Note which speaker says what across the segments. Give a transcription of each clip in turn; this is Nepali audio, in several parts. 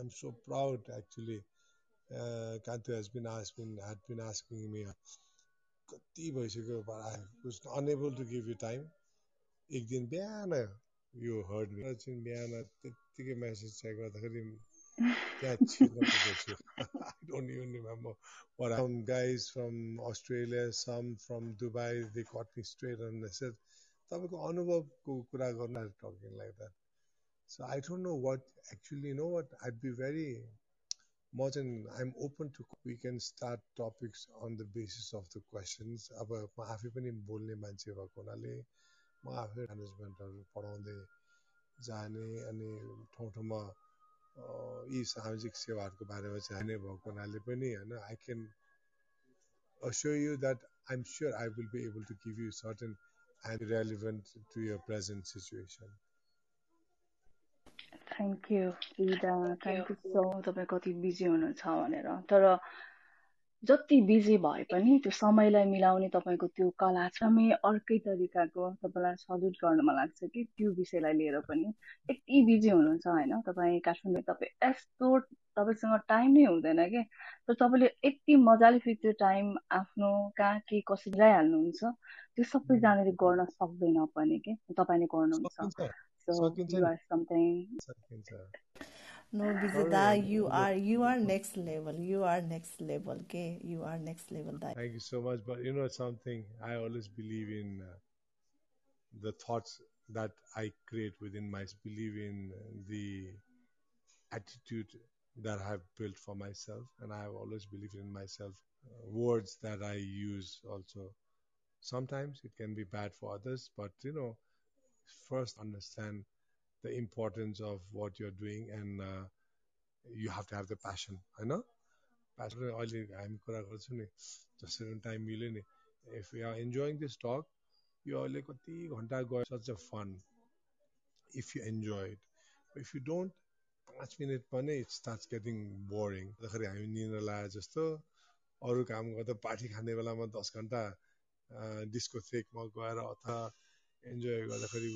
Speaker 1: I'm so proud actually. Uh, Kantu has been asking, had been asking me, कति भइसक्यो but I was unable to give you time. एक दिन बिहान यो हर्ड एकछिन बिहान त्यत्तिकै मेसेज चेक गर्दाखेरि त्यहाँ छिर्न पुगेको छु I don't even remember what some guys from Australia, some from Dubai, they caught me straight and they said, तपाईँको अनुभवको कुरा गर्नु talking like that. So I don't know what actually, you know what, I'd be very much and I'm open to we can start topics on the basis of the questions. अब म आफै पनि बोल्ने मान्छे भएको हुनाले म आफै म्यानेजमेन्टहरू पढाउँदै जाने अनि ठाउँ ठाउँमा यी सामाजिक सेवाहरूको बारेमा जाने भएको हुनाले पनि होइन I can assure you that I'm sure I will be able to give you certain and relevant to your present situation.
Speaker 2: Thank you इदा थ्याङ्क यू सो तपाईँ कति बिजी हुनुहुन्छ भनेर। तर जति बिजी भए पनि त्यो समयलाई मिलाउने तपाईँको त्यो कला छ। मे अर्कै तरिकाको तपाईँलाई सल्युट गर्नुमा लाग्छ कि त्यो विषयलाई लिएर पनि यति बिजी हुनुहुन्छ होइन। तपाईँ काठमाडौँ तपाईँ यस्तो तपाईँसँग टाइम नै हुँदैन कि? तर तपाईँले यति मजाले फेरि त्यो टाइम आफ्नो कहाँ के कसरी ल्याइहाल्नुहुन्छ त्यो सबैजनाले गर्न सक्दैन पनि कि? तपाईँले गर्नुहुन्छ। So you are something.
Speaker 3: No, Bizada, you are you are next level. You are next level. Okay, you are next level.
Speaker 1: That. Thank you so much. But you know something, I always believe in uh, the thoughts that I create within myself. Believe in the attitude that I've built for myself, and I have always believed in myself. Uh, words that I use also. Sometimes it can be bad for others, but you know first understand the importance of what you're doing and uh, you have to have the passion होइन प्यासन अहिले हामी कुरा गर्छौँ नि जसरी टाइम मिल्यो नि if you are enjoying this talk यो अहिले कति घन्टा गयो such a fun if you enjoy it if you don't पाँच मिनट पनि इट स्टार्ट गेटिङ बोरिङ अन्तखेरि हामी निन्द्रा लाए जस्तो अरू काम गर्दा पार्टी खाने बेलामा दस घन्टा डिस्को थेकमा गएर अथवा enjoy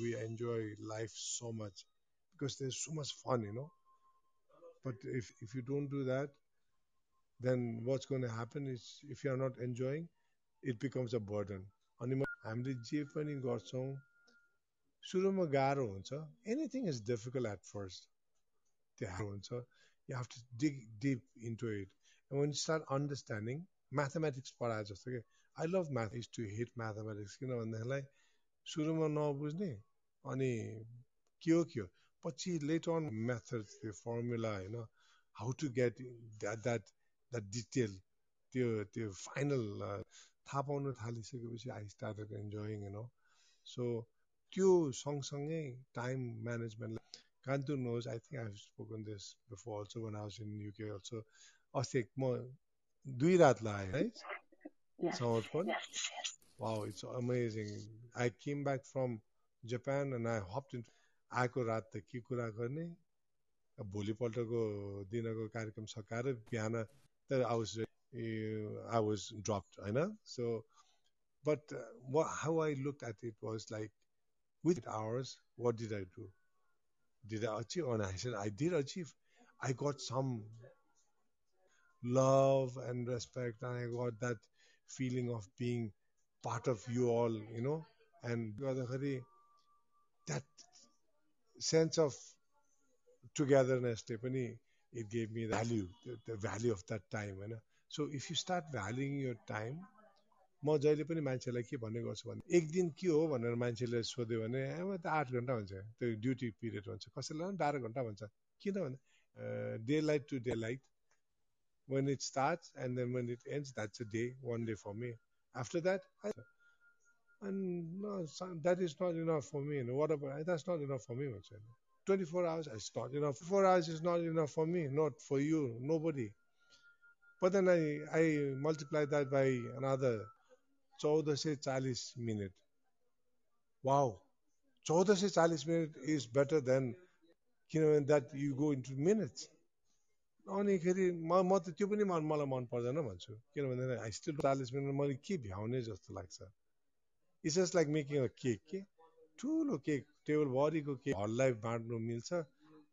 Speaker 1: we enjoy life so much because there's so much fun, you know. But if if you don't do that, then what's going to happen is if you are not enjoying, it becomes a burden. अनि हामीले जे पनि गर्छौँ सुरुमा गाह्रो हुन्छ anything is difficult at first त्यो हुन्छ you have to dig deep into it when start understanding mathematics पढाए जस्तो कि I love math is to hit mathematics किन भन्दाखेरि सुरुमा नबुझ्ने अनि के हो के हो? पछि लेट अन मेथड त्यो फर्मुला होइन how to get that that that detail त्यो त्यो फाइनल थाहा पाउन थालिसकेपछि I started enjoying you know so त्यो सँगसँगै time म्यानेजमेन्टलाई Kantu knows I think I spoken this before also one house in UK also अस्ति म दुई रात लगाएँ है समर्पण। Wow, it's amazing. I came back from Japan and I hopped into आएको रात त के कुरा गर्ने भोलिपल्टको दिनको कार्यक्रम सकाएर बिहान त I was I was dropped होइन so but uh, what, how I looked at it was like with hours what did I do did I achieve and I said I did achieve I got some love and respect and I got that feeling of being part of you all, you know, and that sense of togetherness, Tiffany, it gave me the value, the, the value of that time. होइन so if you start valuing your time म जहिले पनि मान्छेलाई के भन्ने गर्छु भने एक दिन के हो भनेर मान्छेले सोध्यो भने त आठ घन्टा हुन्छ त्यो ड्युटी पिरियड हुन्छ कसैलाई पनि बाह्र घन्टा भन्छ किन भन्दा daylight to daylight when it starts and then when it ends, that's a day, one day for me. After that, I, and no, that is not enough for me. What about that's not enough for me. 24 hours is not enough. 4 hours is not enough for me, not for you, nobody. But then I, I multiply that by another 1440 minute. Wow. 1440 minute is better than you know that you go into minutes. अनिखेरि म म त त्यो पनि मलाई मन पर्दैन भन्छु। किनभने आई स्टिल चालिस मिनट मैले के भ्याउने जस्तो लाग्छ। It's just like making a cake के? ठुलो केक टेबलभरिको केक हललाई बाँड्नु मिल्छ।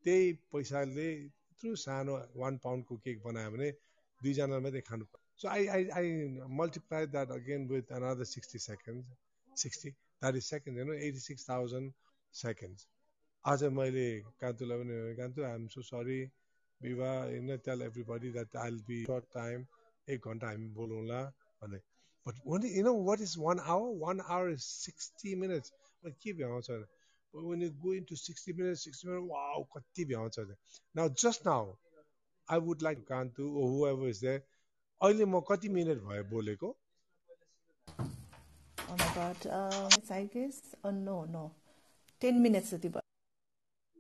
Speaker 1: त्यही पैसाले यत्रो सानो वान पाउन्डको केक बनायो भने दुईजना मात्रै खानु so I I I multiply that again with another sixty second sixty that is second होइन एटी सिक्स थाउजन्ड सेकेन्ड्स आज मैले कान्तुलाई पनि Kantu I so sorry विवाह होइन tell everybody that I will be short time एक घन्टा हामी बोलौँला भने But only you know what is one hour? One hour is 60 minutes. But keep your answer. But when you go into 60 minutes, 60 minutes, wow, keep your answer. Now, just now, I would like Kantu or whoever is there. अहिले म कति मिनट भयो बोलेको
Speaker 3: Oh my god, um, it's I guess, oh no, no, 10 minutes जति भयो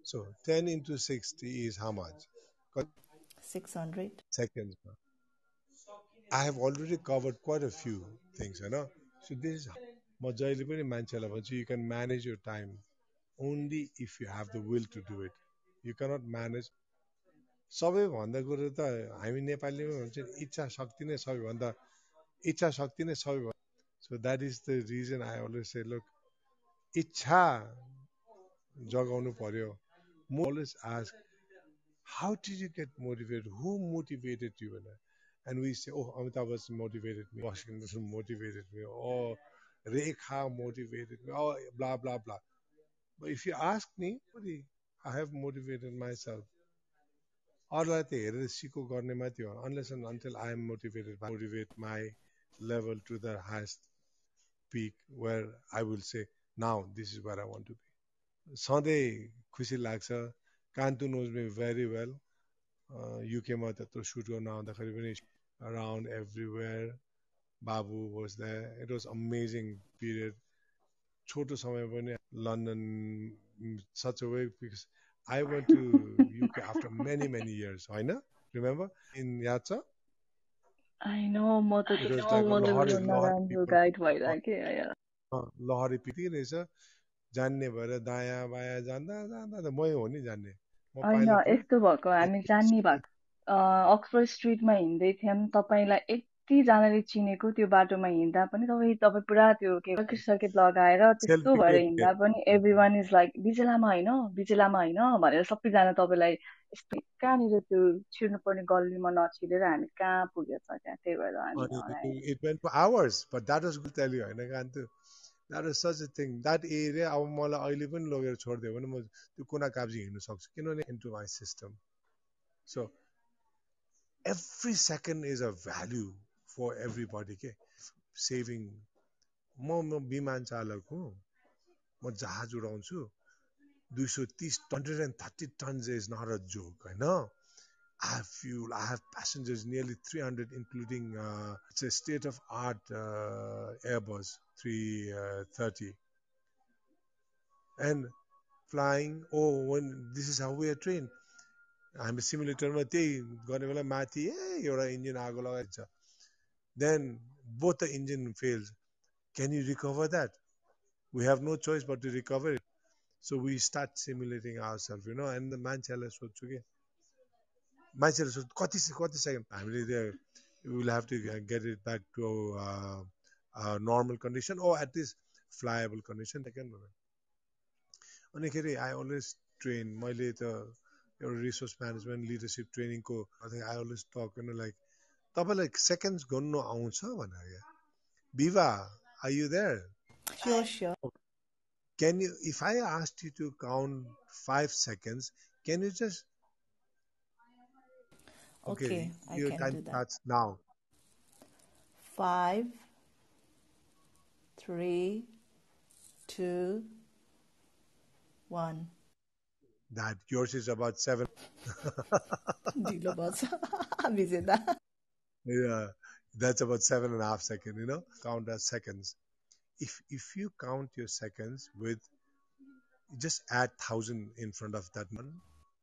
Speaker 1: So 10 into 60 is how much?
Speaker 3: 600
Speaker 1: Seconds. I have already covered quite a few things, you know. So this is म जहिले पनि मान्छेलाई भन्छु you can manage your time only if you have the will to do it you cannot manage सबैभन्दा कुरो त हामी नेपालीमा भन्छ इच्छा शक्ति नै सबैभन्दा इच्छा शक्ति नै सबैभन्दा। So that is the reason I always say look इच्छा जगाउनु पर्यो। म always ask How did you get motivated who motivated you भनेर and we say, oh, Amitabh was motivated me, Washington motivated me, or Rekha motivated me, or blah, blah, blah. But if you ask me, I have motivated myself. अरूलाई त हेरेर सिको गर्ने मात्रै हो unless and until I am motivated motivate my level to the highest peak where I will say now this is where I want to be सधैँ खुसी लाग्छ Kantu knows me very well युकेमा त्यत्रो सुट गर्न आउँदाखेरि पनि around everywhere. Babu was there. It was amazing period. Choto समय पनि London such a way because I went to UK after many many years होइन
Speaker 2: त नराम्रो गाइड भइरहेको
Speaker 1: लहरी पिटी रहेछ जान्ने भएर दायाँ बायाँ जान्दा जान्दा त मै हो नि जान्ने
Speaker 2: होइन यस्तो भएको हामी जान्ने भएको। अक्सफोर्ड स्ट्रिटमा हिँड्दै थियौँ तपाईँलाई यतिजनाले चिनेको त्यो बाटोमा हिँड्दा पनि तपाईँ तपाईँ पुरा त्यो के सर्किट सर्किट लगाएर त्यस्तो भएर हिँड्दा पनि एभ्री वान इज लाइक बिजेलामा होइन बिजेलामा होइन भनेर सबैजना तपाईँलाई यस्तो कहाँनिर त्यो छिर्नुपर्ने गल्लीमा नछिरेर हामी कहाँ पुगेछ त्यहाँ त्यही भएर
Speaker 1: हामी that is such a thing that area अब मलाई अहिले पनि लगेर छोडिदियो भने म त्यो कुना काब्जी हिँड्नु सक्छु। किनभने into my system so every second is a value for everybody के सेभिङ म म विमान चालक हुँ। म जहाज उडाउँछु। दुई सौ तिस hundred and thirty tons is not a joke होइन? I have fuel, I have passengers, nearly 300, including uh, it's a state of art uh, Airbus 330. And flying, oh, when this is how we are trained. हामी सिमुलेटरमा त्यही गर्ने बेला माथि ए एउटा इन्जिन आगो लगाइन्छ then both the engine fails can you recover that we have no choice but to recover it so we start simulating our self you know and मान्छेहरूलाई सोध्छु कि मान्छेहरूले सोध्छु कति कति सेकेन्ड हामीले त्यो will have to get it back to normal condition or at least flyable condition second अनिखेरि आई अलवेज ट्रेन मैले त एउटा रिसोर्स म्यानेजमेन्ट लिडरसिप ट्रेनिङको आई अलवेज टक होइन लाइक तपाईँलाई सेकेन्ड्स गर्नु आउँछ भनेर क्या? विवा are you there can you if i asked you to count five seconds can you just
Speaker 3: okay, okay
Speaker 1: your time starts now.
Speaker 3: Five three two one.
Speaker 1: That yours is about seven. yeah, that's about seven and a half seconds, you know, count as seconds. If, if you count your seconds with, just add thousand in front of that one,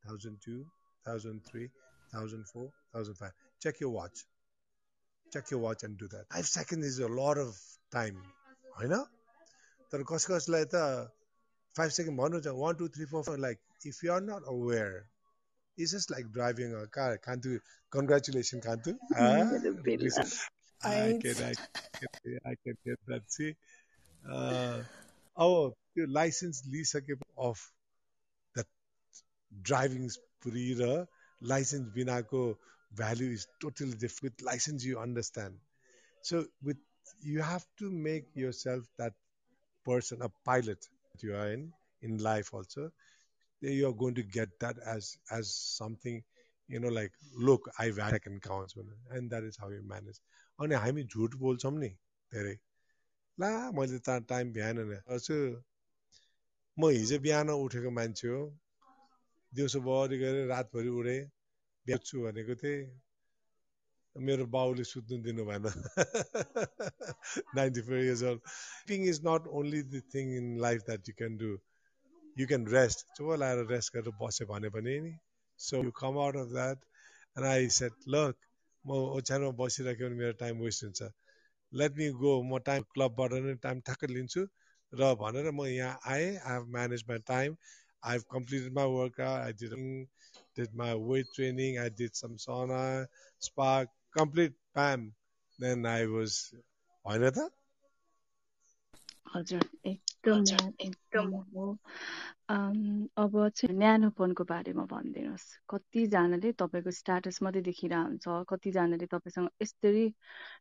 Speaker 1: thousand two, thousand three, thousand four, thousand five. Check your watch. Check your watch and do that. Five seconds is a lot of time, होइन तर कस कसलाई त फाइभ सेकेन्ड भन्नुहुन्छ one two three four four like if you are not aware, it's just like driving a car. Kantu, congratulations, Kantu. Ah, I can, I can, I can get that. See, uh, oh, त्यो लाइसेन्स लिइसके अफ द्याट ड्राइभिङ पुरी र license बिनाको value is totally different. With license, you understand. So with you have to make yourself that person, a pilot that you are in in life also. You are going to get that as as something, you know, like look, I I can count, and that is how you manage. अनि हामी झुट बोल्छौँ नि धेरै ला मैले त टाइम बिहान हजुर म हिजो बिहान उठेको मान्छे हो दिउँसोभरि गरेर रातभरि उडेँ बेच्छु भनेको थिएँ। मेरो बाउले सुत्नु दिनु भएन। Ninety four years old sleeping is not only the thing in life that you can do you can rest चुप लाएर रेस्ट गरेर बस्यो भने पनि नि। So you come out of that and I set lock म ओछ्यानमा बसिराख्यो भने मेरो टाइम वेस्ट हुन्छ। लेट मी गो म टाइम क्लबबाट नै टाइम ठ्याक्कै लिन्छु। र भनेर म यहाँ आएँ। I have manage my time I have completed my work I did did my weight training, I did some sauna, spa, complete bam. Then I was होइन त
Speaker 2: हजुर एकदम एकदम। हो। अब चाहिँ न्यानोपनको बारेमा भनिदिनुहोस्। कतिजनाले तपाईँको स्ट्याटस मात्रै देखिरहन्छ कतिजनाले तपाईँसँग यस्तरी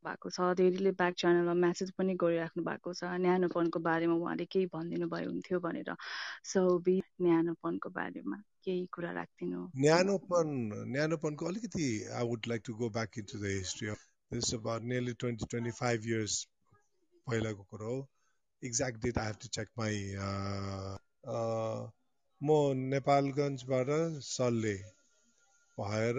Speaker 2: भएको छ धेरैले ब्याक च्यानलमा म्यासेज पनि गरिराख्नु भएको छ न्यानोपनको बारेमा उहाँले केही भनिदिनु भयो हुन्थ्यो भनेर। सो बी न्यानोपनको बारेमा केही कुरा राखिदिनु।
Speaker 1: न्यानोपन न्यानोपनको अलिकति I would like to go back in to the history of this about nearly twenty twenty five years पहिलाको कुरो हो। Exact date I have to check my म नेपालगञ्जबाट सल्ले भएर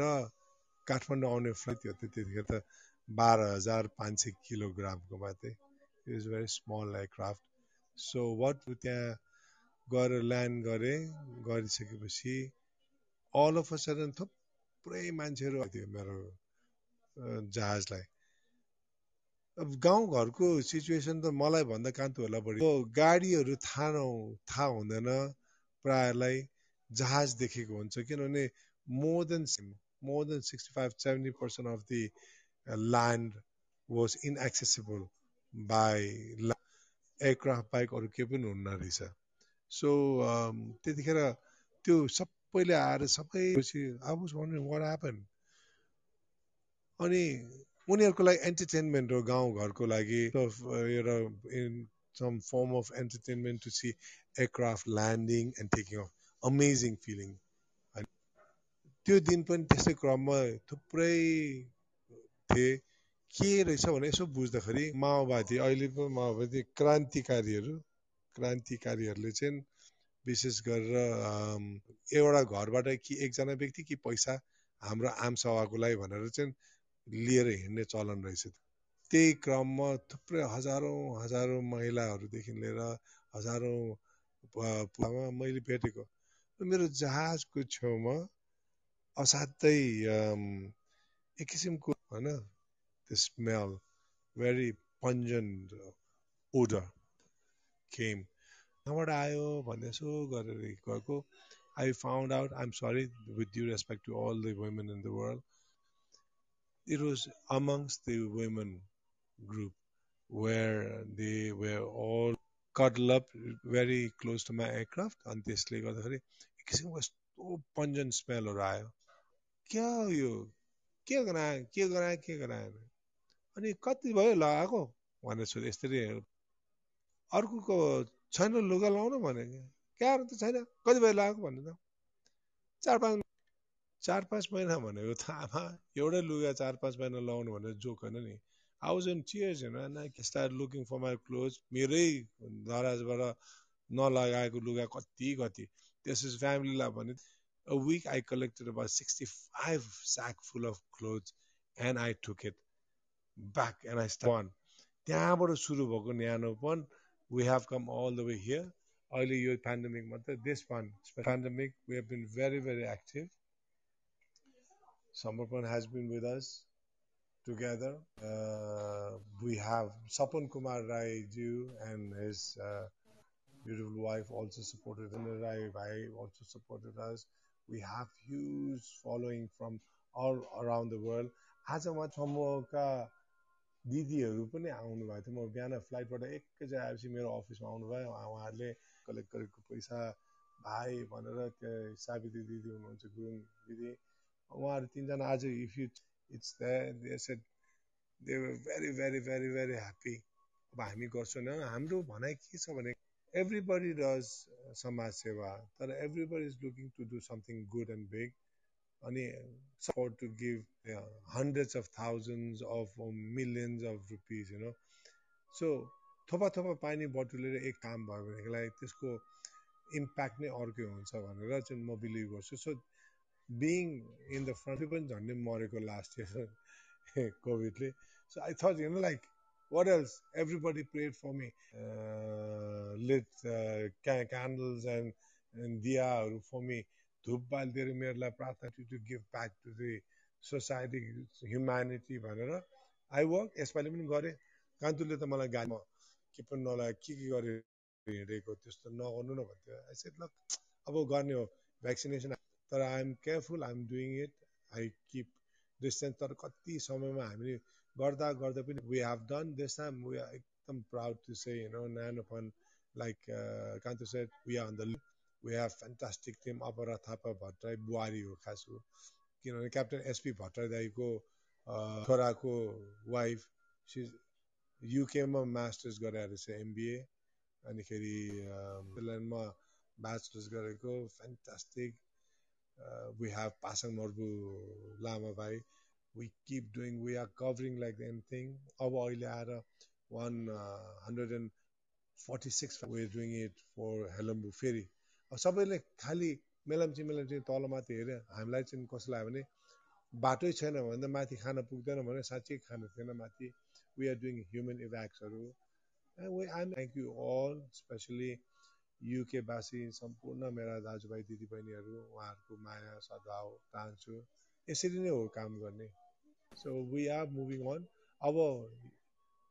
Speaker 1: काठमाडौँ आउने फ्लाइट थियो त्यतिखेर त बाह्र हजार पाँच सय किलोग्रामको मात्रै it is very small aircraft so what त्यहाँ गएर ल्यान्ड गरेँ गरिसकेपछि अल अफ अ सडन थुप्रै मान्छेहरू थियो मेरो जहाजलाई अब गाउँघरको सिचुएसन त मलाई भन्दा कान्तुहरूलाई बढी। गाडीहरू थाहा थाहा हुँदैन प्रायलाई जहाज देखेको हुन्छ। किनभने more than more than sixty five seventy percent of the land was inaccessible by aircraft bike अरू केही पनि हुन्न रहेछ। सो um, त्यतिखेर त्यो सबैले आएर सबै अब वाट ह्यापन अनि उनीहरूको लागि एन्टरटेनमेन्ट हो गाउँघरको लागि एउटा in some form of entertainment to see aircraft landing and taking off amazing feeling त्यो दिन पनि त्यस्तै क्रममा थुप्रै थिए। के रहेछ भने यसो बुझ्दाखेरि माओवादी अहिले पो माओवादी क्रान्तिकारीहरू क्रान्तिकारीहरूले चाहिँ विशेष गरेर एउटा घरबाट कि एकजना व्यक्ति कि पैसा हाम्रो आम सभाको लागि भनेर चाहिँ लिएर हिँड्ने चलन रहेछ त्यही क्रममा थुप्रै हजारौँ हजारौँ महिलाहरूदेखि लिएर हजारौँ मैले भेटेको। मेरो जहाजको छेउमा असाध्यै एक किसिमको होइन smell very pungent odour came कहाँबाट आयो भन्ने यसो गरेर गएको। I found out I am sorry with due respect to all the women in the world it was amongst the women group where they were all cuddled up very close to my aircraft अनि त्यसले गर्दाखेरि एक किसिमको यस्तो पन्जन स्मेलहरू आयो क्या यो के गरायो के गरायो के गरायो अनि कति भयो लगाएको भनेर सोधेँ यसरी अर्कोको छैन लुगा लाउनु भने क्यारो त छैन कति भयो लगाएको भन्नु त चार पाँच चार पाँच महिना भनेको त आमा एउटै लुगा चार पाँच महिना लगाउनु भनेर जोक होइन नि। आउज एन्ड चियर्स होइन start looking for my clothes मेरै दराजबाट नलगाएको लुगा कति कति। त्यस फ्यामिलीलाई भने a week I collected about sixty five sack full of cloth and I took it back and I start त्यहाँबाट सुरु भएको न्यानोपन we have come all the way here. Early year pandemic, this one, pandemic, we have been very, very active. Samarpan has been with us together. Uh, we have Sapan Kumar Rai Ji and his uh, beautiful wife also supported us. Rai Bhai also supported us. We have huge following from all around the world. A much दिदीहरू पनि आउनु भएको थियो म बिहान फ्लाइटबाट एकैचोटि आएपछि मेरो अफिसमा आउनुभयो उहाँहरूले कलेक्ट गरेको पैसा भाइ भनेर त्यो सावित्री दिदी हुनुहुन्छ गुरुङ दिदी उहाँहरू तिनजना आज if you it's said they very very very very happy अब हामी गर्छौँ हाम्रो भनाइ के छ भने एभ्रिबडी डज समाज सेवा तर everybody is looking to do something good and big अनि support to give hundreds of thousands of millions of rupees you know so थोपा थोपा पानी बटुलेर एक काम भयो भनेदेखिलाई त्यसको इम्प्याक्ट नै अर्कै हुन्छ भनेर चाहिँ म बिलिभ गर्छु। So being in the front पनि झन्डै मरेको last year कोभिडले so I thought you know like what else everybody prayed for me lit candles and दियाहरू for me धुप बालिदिएर मेरोलाई प्रार्थना to to give back to the society humanity भनेर आई वर्क यसपालि पनि गरेँ कान्तुले त मलाई गाडीमा के पनि नलाग्यो के के गरेर हिँडेको त्यस्तो नगर्नु न भन्थ्यो आई सेट ल अब गर्ने हो भ्याक्सिनेसन तर I am careful I am doing it I keep distance तर कति समयमा हामीले गर्दा गर्दा पनि we have done this time we are एकदम proud to say you know Nyanopan like Kanti said we are on the we have fantastic team अपरा थापा भट्टराई बुहारी हो खास हो किनभने क्याप्टन एसपी भट्टराई दाईको छोराको वाइफ सि युकेमा मास्टर्स गरेर चाहिँ एमबिए अनिखेरि फिनल्यान्डमा ब्याचलर्स गरेको fantastic uh, we have Pasang Norbu Lama Bhai. We keep doing, we are covering like anything. अब अहिले आएर one hundred and forty six we're doing it for Helambu फेरि सबैले खालि मेलम्ची मेलम्ची तलमाथि हेऱ्यो हामीलाई चाहिँ कस्तो लाग्यो भने बाटै छैन भने त माथि खान पुग्दैन भने साँच्चै खानु थिएन माथि we are doing human इभ्याक्सहरू I thank you all especially युकेवासी सम्पूर्ण मेरा दाजुभाइ दिदीबहिनीहरू उहाँहरूको माया सद्भाव चाहन्छु। यसरी नै हो काम गर्ने। So we are moving on अब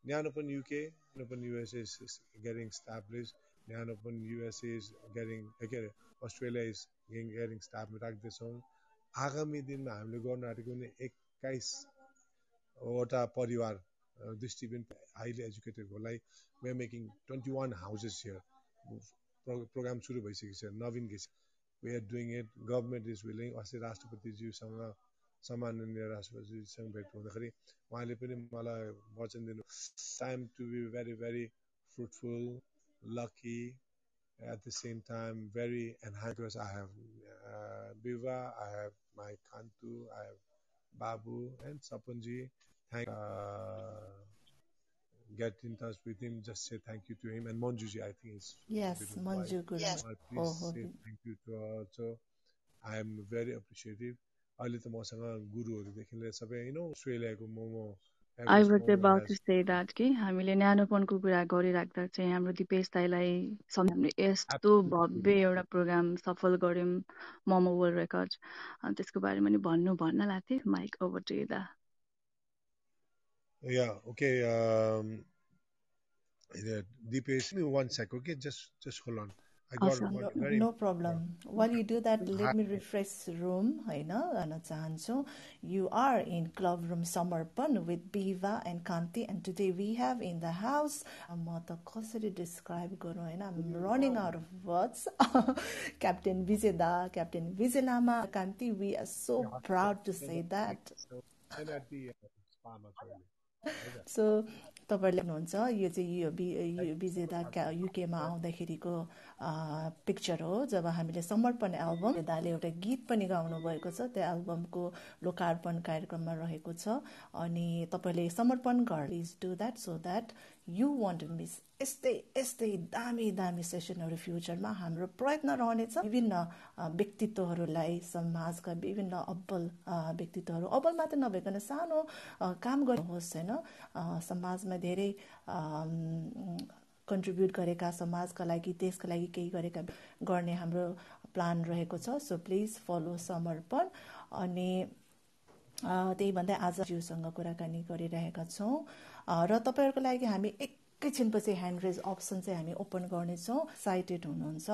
Speaker 1: Nyanopan UK Nyanopan USA is getting establish Nyanopan USA is getting के अरे अस्ट्रेलिया इज गेटिङ स्टाब्लिस राख्दैछौँ। आगामी दिनमा हामीले गर्नु आँटेको भने एक्काइसवटा परिवार दृष्टिबिन highly एजुकेटेडहरूलाई we making twenty one houses here program सुरु भइसकेको छ नवीन घिस we are doing it government is willing अस्ति राष्ट्रपतिज्यूसँग सम्माननीय राष्ट्रपतिजीसँग भेट हुँदाखेरि उहाँले पनि मलाई वचन दिनु time to be very very fruitful lucky time very enhanced. Because I have uh, Biva, I have my Kantu, I have Babu and Sapanji. Thank uh, get in touch with him, just say thank you to him. And Monjuji, I think is
Speaker 3: yes, Monju Guru. Yes.
Speaker 1: Uh, please oh, say thank you to her. So I am very appreciative. अहिले त मसँग गुरुहरूदेखि लिएर सबै होइन अस्ट्रेलियाको momo
Speaker 2: I was about to say that कि हामीले न्यानोपनको कुरा गरिराख्दा चाहिँ हाम्रो दिपेश दाईलाई हामीले यस्तो भव्य एउटा प्रोग्राम सफल गऱ्यौँ मोमो वर्ल्ड रेकर्ड त्यसको बारेमा नि भन्नु भन्न लाग्थेँ mic over to the
Speaker 1: Yeah, okay. Um, Deepesh, give me one sec, okay? Just just hold on.
Speaker 3: I got awesome. one no, very no problem. While you do that, let me refresh room होइन भन्न चाहन्छु You are in club room Samarpan with Biva and Kanti and today we have in the house म त कसरी describe गरौँ होइन I'm running out of words Captain Vijay da Captain Vijay Lama Kanti we are so proud to say that सो तपाईँहरूले हुनुहुन्छ यो चाहिँ यो विजेता युकेमा आउँदाखेरिको पिक्चर हो। जब हामीले समर्पण एल्बम दाले एउटा गीत पनि गाउनु भएको छ। त्यो एल्बमको लोकार्पण कार्यक्रममा रहेको छ। अनि तपाईँले समर्पण घर is do that so that you won't miss यस्तै यस्तै दामी दामी सेसनहरू फ्युचरमा हाम्रो प्रयत्न रहनेछ विभिन्न व्यक्तित्वहरूलाई समाजका विभिन्न अब्बल व्यक्तित्वहरू अब्बल मात्र नभइकन सानो काम गर्नुहोस् होइन समाजमा धेरै कन्ट्रिब्युट गरेका समाजका लागि देशका लागि केही गरेका गर्ने हाम्रो प्लान रहेको छ सो प्लिज फलो समर्पण अनि त्यही भन्दै आज ज्यूसँग कुराकानी गरिरहेका छौँ र तपाईँहरूको लागि हामी एकैछिनपछि ह्यान्ड रेज अप्सन चाहिँ हामी ओपन गर्नेछौँ साइटेड हुनुहुन्छ।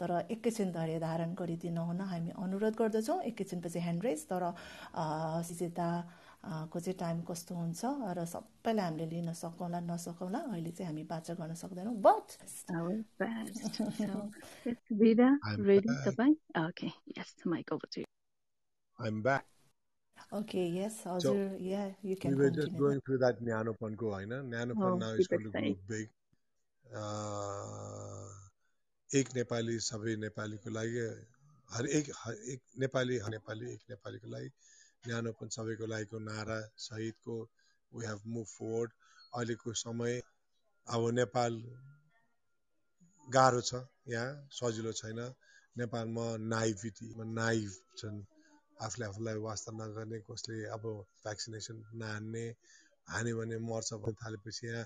Speaker 3: तर एकैछिन धैर्य धारण गरिदिनु हुन हामी अनुरोध गर्दछौँ एकैछिनपछि ह्यान्ड रेज तर सिजेता को चाहिँ टाइम कस्तो हुन्छ र सबैलाई हामीले लिन सकौँला नसकौँला अहिले चाहिँ हामी बाचा गर्न सक्दैनौँ।
Speaker 2: But
Speaker 1: I'm back.
Speaker 3: Okay, yes, yeah, you
Speaker 1: we
Speaker 3: can
Speaker 1: were just going through that Nyanopan now is going to grow big. Uh, एक नेपाली सबै नेपालीको लागि हर एक हर एक नेपाली हर नेपाली एक नेपालीको लागि न्यानोपन सबैको लागिको नारा सहितको वी हेभ मुभ फोर्ड अहिलेको समय अब नेपाल गाह्रो छ यहाँ सजिलो छैन नेपालमा नाइभिटी नाइभ छन् आफूले आफूलाई वास्ता नगर्ने कसले अब भ्याक्सिनेसन नहान्ने हान्यो भने मर्छ भन्नु थालेपछि यहाँ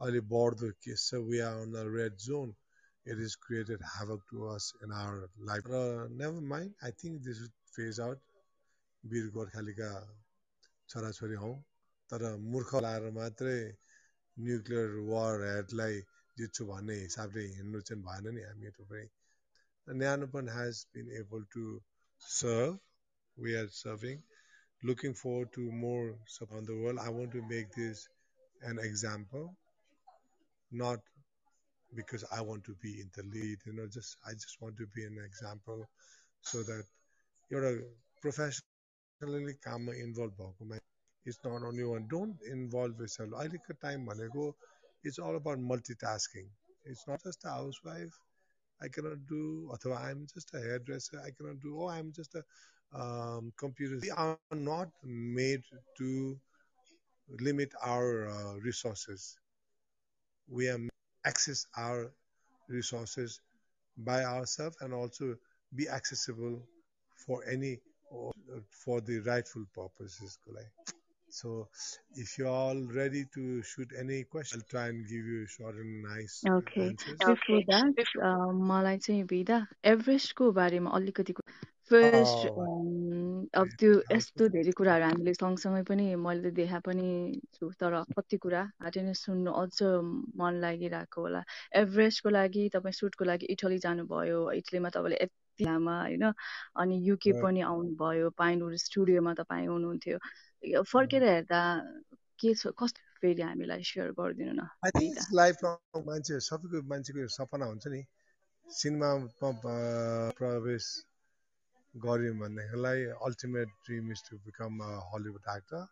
Speaker 1: अहिले बढ्दो केस छ. We are on the red zone it is created havoc to us in our life र never mind I think this phase out वीर गोर्खालीका छोराछोरी हौ तर मूर्ख लाएर मात्रै न्युक्लियर वारहरूलाई जित्छु भन्ने हिसाबले हिँड्नु चाहिँ भएन नि हामीहरू पनि Nyanopan has been able to serve we are serving. Looking forward to more on the world. I want to make this an example, not because I want to be in the lead. You know, just I just want to be an example, so that you're a professionally karma involved. It's not only one. Don't involve yourself. I like a time I go. it's all about multitasking. It's not just a housewife. I cannot do. Although I'm just a hairdresser, I cannot do. Oh, I'm just a um, computers we are not made to limit our uh, resources we are access our resources by ourselves and also be accessible for any for the rightful purposes so if you're all ready to shoot any question i'll try and give you short and nice
Speaker 2: okay
Speaker 1: answers
Speaker 2: before that uh, मलाई चाहिँ भिदा एभरेस्टको बारेमा अलिकति फर्स्ट अब त्यो यस्तो धेरै कुराहरू हामीले सँगसँगै पनि मैले देखा पनि छु तर कति कुरा हाटे नै सुन्नु अझ मन लागिरहेको होला। एभरेस्टको लागि तपाईँ सुटको लागि इटली जानुभयो इटलीमा तपाईँले यति लामा होइन? अनि युके पनि आउनुभयो पाइनवुड स्टुडियोमा तपाईँ हुनुहुन्थ्यो। फर्केर हेर्दा के छ कस्तो फेरि हामीलाई सेयर गरिदिनु न
Speaker 1: मान्छे सबैको मान्छेको सपना हुन्छ नि। सिनेमामा प्रवेश गऱ्यौँ भनेदेखिलाई ultimate dream is to become a Hollywood actor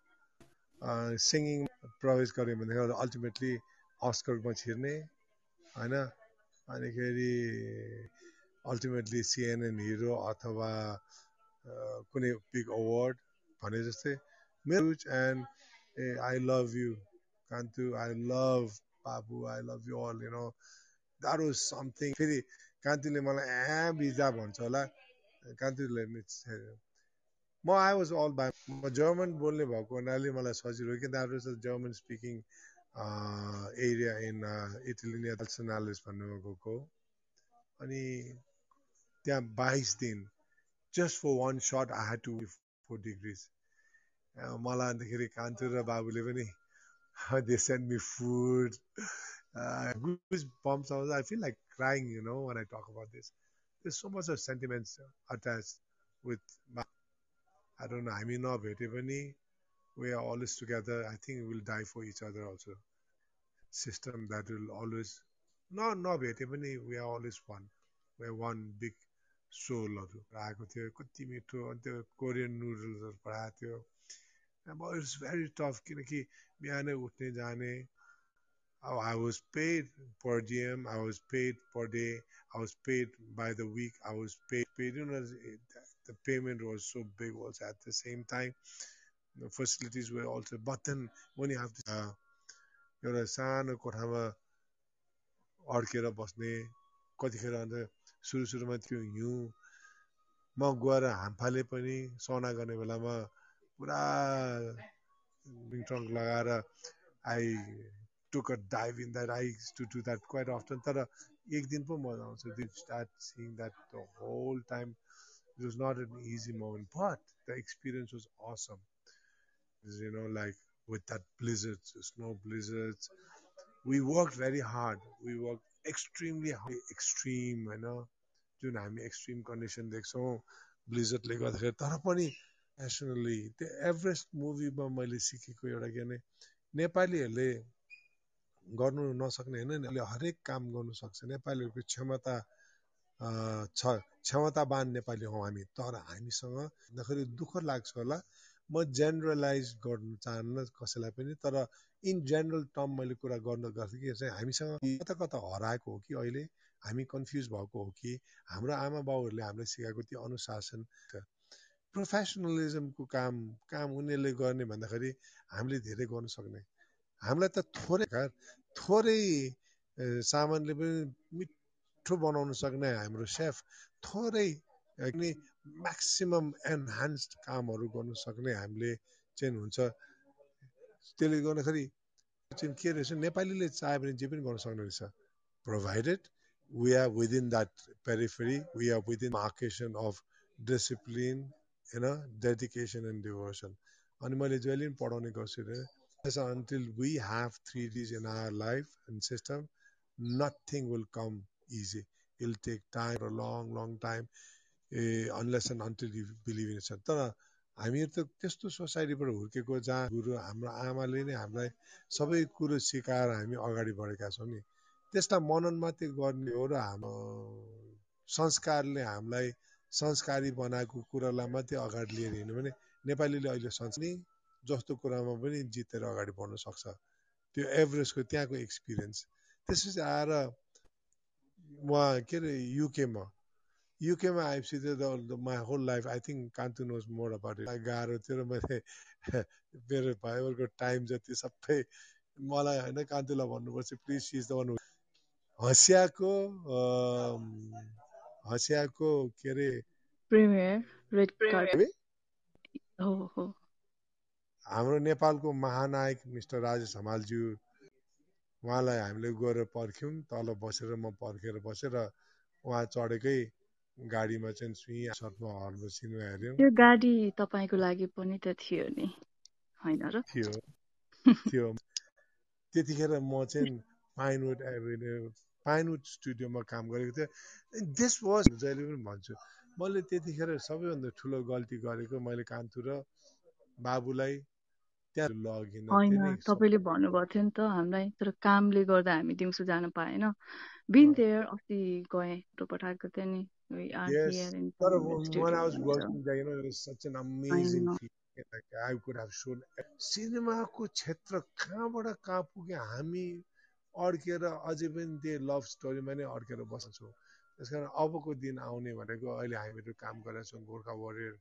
Speaker 1: singing प्रवेश गऱ्यौँ भनेदेखि अल्टिमेटली अस्करमा छिर्ने होइन? अनिखेरि अल्टिमेटली सिएनएन हिरो अथवा कुनै बिग अवार्ड भने जस्तै मेरो and a I love you Kantu I love बाबु I love you all you know that was something फेरि कान्तिले मलाई ए बिजा भन्छ होला। कान्तिले म आई वाज अल बाई म जर्मन बोल्ने भएको हुनाले मलाई सजिलो कि that was a German speaking area in Italy नेसनालिस भन्नुभएको गएको अनि त्यहाँ बाइस दिन just for one short I had two four degrees मलाई अन्तखेरि कान्छु र बाबुले पनि दे सेन्ड मी फुड गुज bombs I feel like crying you know one I talk about this there's so much of sentiments attached with my, I don't know, I mean, no, we are always together. I think we'll die for each other also. System that will always, no, no, we are always one. We are one big soul. आएको थियो कति मिठो अनि त्यो कोरियन नुडल्सहरू पठाएको थियो अब इट्स भेरी टफ किनकि बिहानै उठ्ने जाने Oh, I was paid per diem. I was paid per day. I was paid by the week. I was paid. paid. You know, the payment was so big. Also at the same time, the facilities were also. But then when you have to, uh, एउटा सानो कोठामा अड्केर बस्ने कतिखेर अन्त सुरु सुरुमा त्यो हिउँ म गएर हामफाले पनि सौना गर्ने बेलामा पुरा ट्रङ्क लगाएर I took a dive in that. I used to do that quite often. तर एक दिन पो मजा आउँछ you start seeing that the whole time it was not an easy moment but the experience was awesome you know like with that blizzards snow blizzards we worked very hard we worked extremely hard extreme होइन जुन हामी एक्सट्रिम कन्डिसन देख्छौँ ब्लिजर्डले गर्दाखेरि तर पनि नेसनली त्यो एभरेस्ट मुभीमा मैले सिकेको एउटा के भने नेपालीहरूले गर्नु नसक्ने होइन। अहिले हरेक काम गर्नु सक्छ। नेपालीहरूको क्षमता छ क्षमतावान नेपाली हौ हामी। तर हामीसँग भन्दाखेरि दुःख लाग्छ होला। म जेनरलाइज गर्नु चाहन्न कसैलाई पनि तर इन जेनरल टर्म मैले कुरा गर्नु गर्थेँ कि चाहिँ हामीसँग कता कता हराएको हो कि अहिले हामी कन्फ्युज भएको हो कि हाम्रो आमा बाउहरूले हामीलाई सिकाएको त्यो अनुशासन प्रोफेसनलिजमको काम काम उनीहरूले गर्ने भन्दाखेरि हामीले धेरै गर्नु सक्ने। हामीलाई त थोरै थोरै सामानले पनि मिठो बनाउन सक्ने हाम्रो सेफ थोरै म्याक्सिमम् एनहान्स्ड कामहरू गर्नु सक्ने हामीले चाहिँ हुन्छ। त्यसले गर्दाखेरि चाहिँ के रहेछ नेपालीले चाह्यो भने जे पनि गर्न सक्ने रहेछ। Provided we are within that periphery we are within मार्केसन of discipline होइन डेडिकेसन एन्ड डिभोसन अनि मैले जहिले पनि पढाउने गर्छु until we have three these in our life and system nothing will come easy it'll take time long long time uh unless and until you believe in तर हामीहरू त त्यस्तो सोसाइटीबाट हुर्केको जहाँ गुरु हाम्रो आमाले नै हामीलाई सबै कुरो सिकाएर हामी अगाडि बढेका छौँ नि। त्यसलाई मनन मात्रै गर्ने हो र हाम्रो संस्कारले हामीलाई संस्कारी बनाएको कुरालाई मात्रै अगाडि लिएर हिँड्यो भने नेपालीले अहिले संस्कृति जस्तो कुरामा पनि जितेर अगाडि बढ्न सक्छ। त्यो एभरेजको त्यहाँको एक्सपिरियन्स। त्यसपछि आएर उहाँ के अरे युकेमा। युकेमा आएपछि चाहिँ my whole life I think Kantu knows more about it गाह्रो थियो र मैले मेरो भाइहरूको टाइम जति सबै मलाई होइन कान्तुलाई भन्नुपर्छ प्लिज सिज द वान हँसियाको हँसियाको के अरे हाम्रो नेपालको महानायक मिस्टर राजेश हमालज्यू उहाँलाई हामीले गएर पर्ख्यौँ तल बसेर म पर्खेर बसेर उहाँ चढेकै गाडीमा चाहिँ सुई सर्टमा हर्नु सिनेमा हेऱ्यौँ।
Speaker 2: त्यो गाडी तपाईँको लागि पनि त थियो नि होइन र?
Speaker 1: थियो थियो। त्यतिखेर म चाहिँ पाइनवुड एभेन्यू पाइनवुड स्टुडियोमा काम गरेको थिएँ। दिस वाज जहिले पनि भन्छु मैले त्यतिखेर सबैभन्दा ठुलो गल्ती गरेको मैले कान्छु र बाबुलाई
Speaker 2: होइन तपाईँले भन्नुभएको थियो नि त हामीलाई तर कामले गर्दा हामी दिउँसो जान पाएन। बिन देयर अस्ति गएँ पठाएको थिएँ नि
Speaker 1: shown सिनेमाको क्षेत्र कहाँबाट कहाँ पुग्यो हामी अड्केर अझै पनि त्यो लभ स्टोरीमा नै अड्केर बस्छौँ। त्यस कारण अबको दिन आउने भनेको अहिले हामीहरू काम गरेका छौँ Gorkha warrior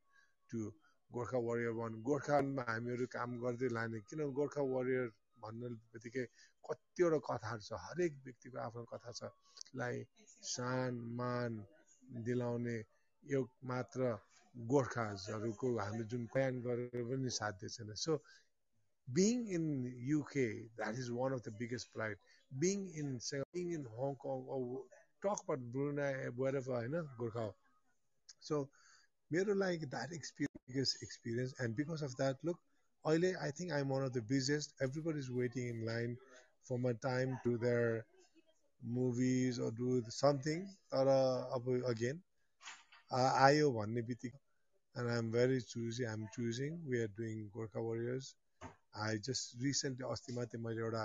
Speaker 1: two Gorkha warrior one गोर्खामा हामीहरू काम गर्दै लाने। किन गोर्खा वरियर भन्ने बित्तिकै कतिवटा कथाहरू छ। हरेक व्यक्तिको आफ्नो कथा छ। लाई सान मान दिलाउने यो मात्र गोर्खाहरूको हामीले जुन बयान गरेर पनि साध्य छैन। So being in UK that is one of the biggest pride being in being in Hong Kong talk where होइन Gorkha so मेरो लागि that experience experience and because of that look अहिले I think I one of the biggest everybody is waiting in line for my time to there movies do something तर अब अगेन आयो भन्ने बित्तिकै and I am very choose I am choosing we are doing Gorkha Warriors I just recently अस्ति मात्रै मैले एउटा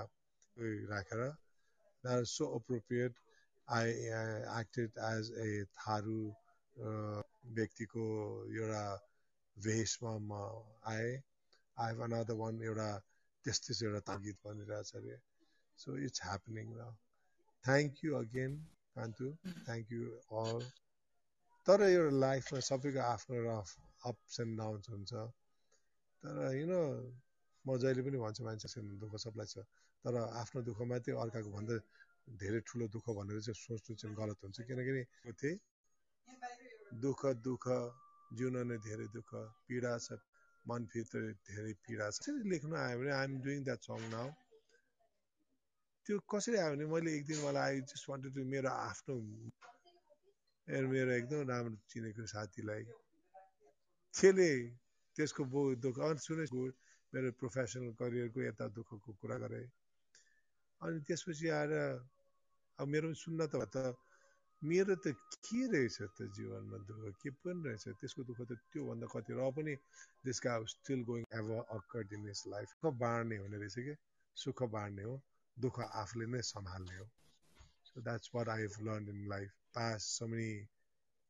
Speaker 1: राखेर that so appropriate I acted as a Tharu व्यक्तिको एउटा भेषमा म आएँ। आई हेभ अनदर वान एउटा त्यस्तै एउटा तागिद बनिरहेछ अरे। सो इट्स ह्यापनिङ न thank you again Kantu thank you all तर यो लाइफमा सबैको आफ्नो रफ अप्स एन्ड डाउन्स हुन्छ। तर यु नो म जहिले पनि भन्छु मान्छे दुःख सबलाई छ। तर आफ्नो दुःख मात्रै अर्काको भन्दा धेरै ठुलो दुःख भनेर चाहिँ सोच्नु चाहिँ गलत हुन्छ। किनकि थिएँ दुःख दुःख जिउन नै धेरै दुःख पीडा छ मनभित्र धेरै पीडा छ। लेख्नु आयो भने I'm doing that song now त्यो कसरी आयो भने मैले एक दिन मलाई आई जस्ट वान्टेड टु मेरो आफ्नो मेरो एकदम राम्रो चिनेको साथीलाई त्यसले त्यसको बो दुःख अनि सुने मेरो प्रोफेसनल करियरको यता दुःखको कुरा गरेँ। अनि त्यसपछि आएर अब मेरो सुन्न त। मेरो त के रहेछ त जीवनमा दुःख के पनि रहेछ त्यसको दुःख त त्योभन्दा कति र पनि this guy still going ever accord in his life सुख बाँड्ने हुने रहेछ कि सुख बाँड्ने हो दुःख आफूले नै सम्हाल्ने हो so that's what I have learn in life past so many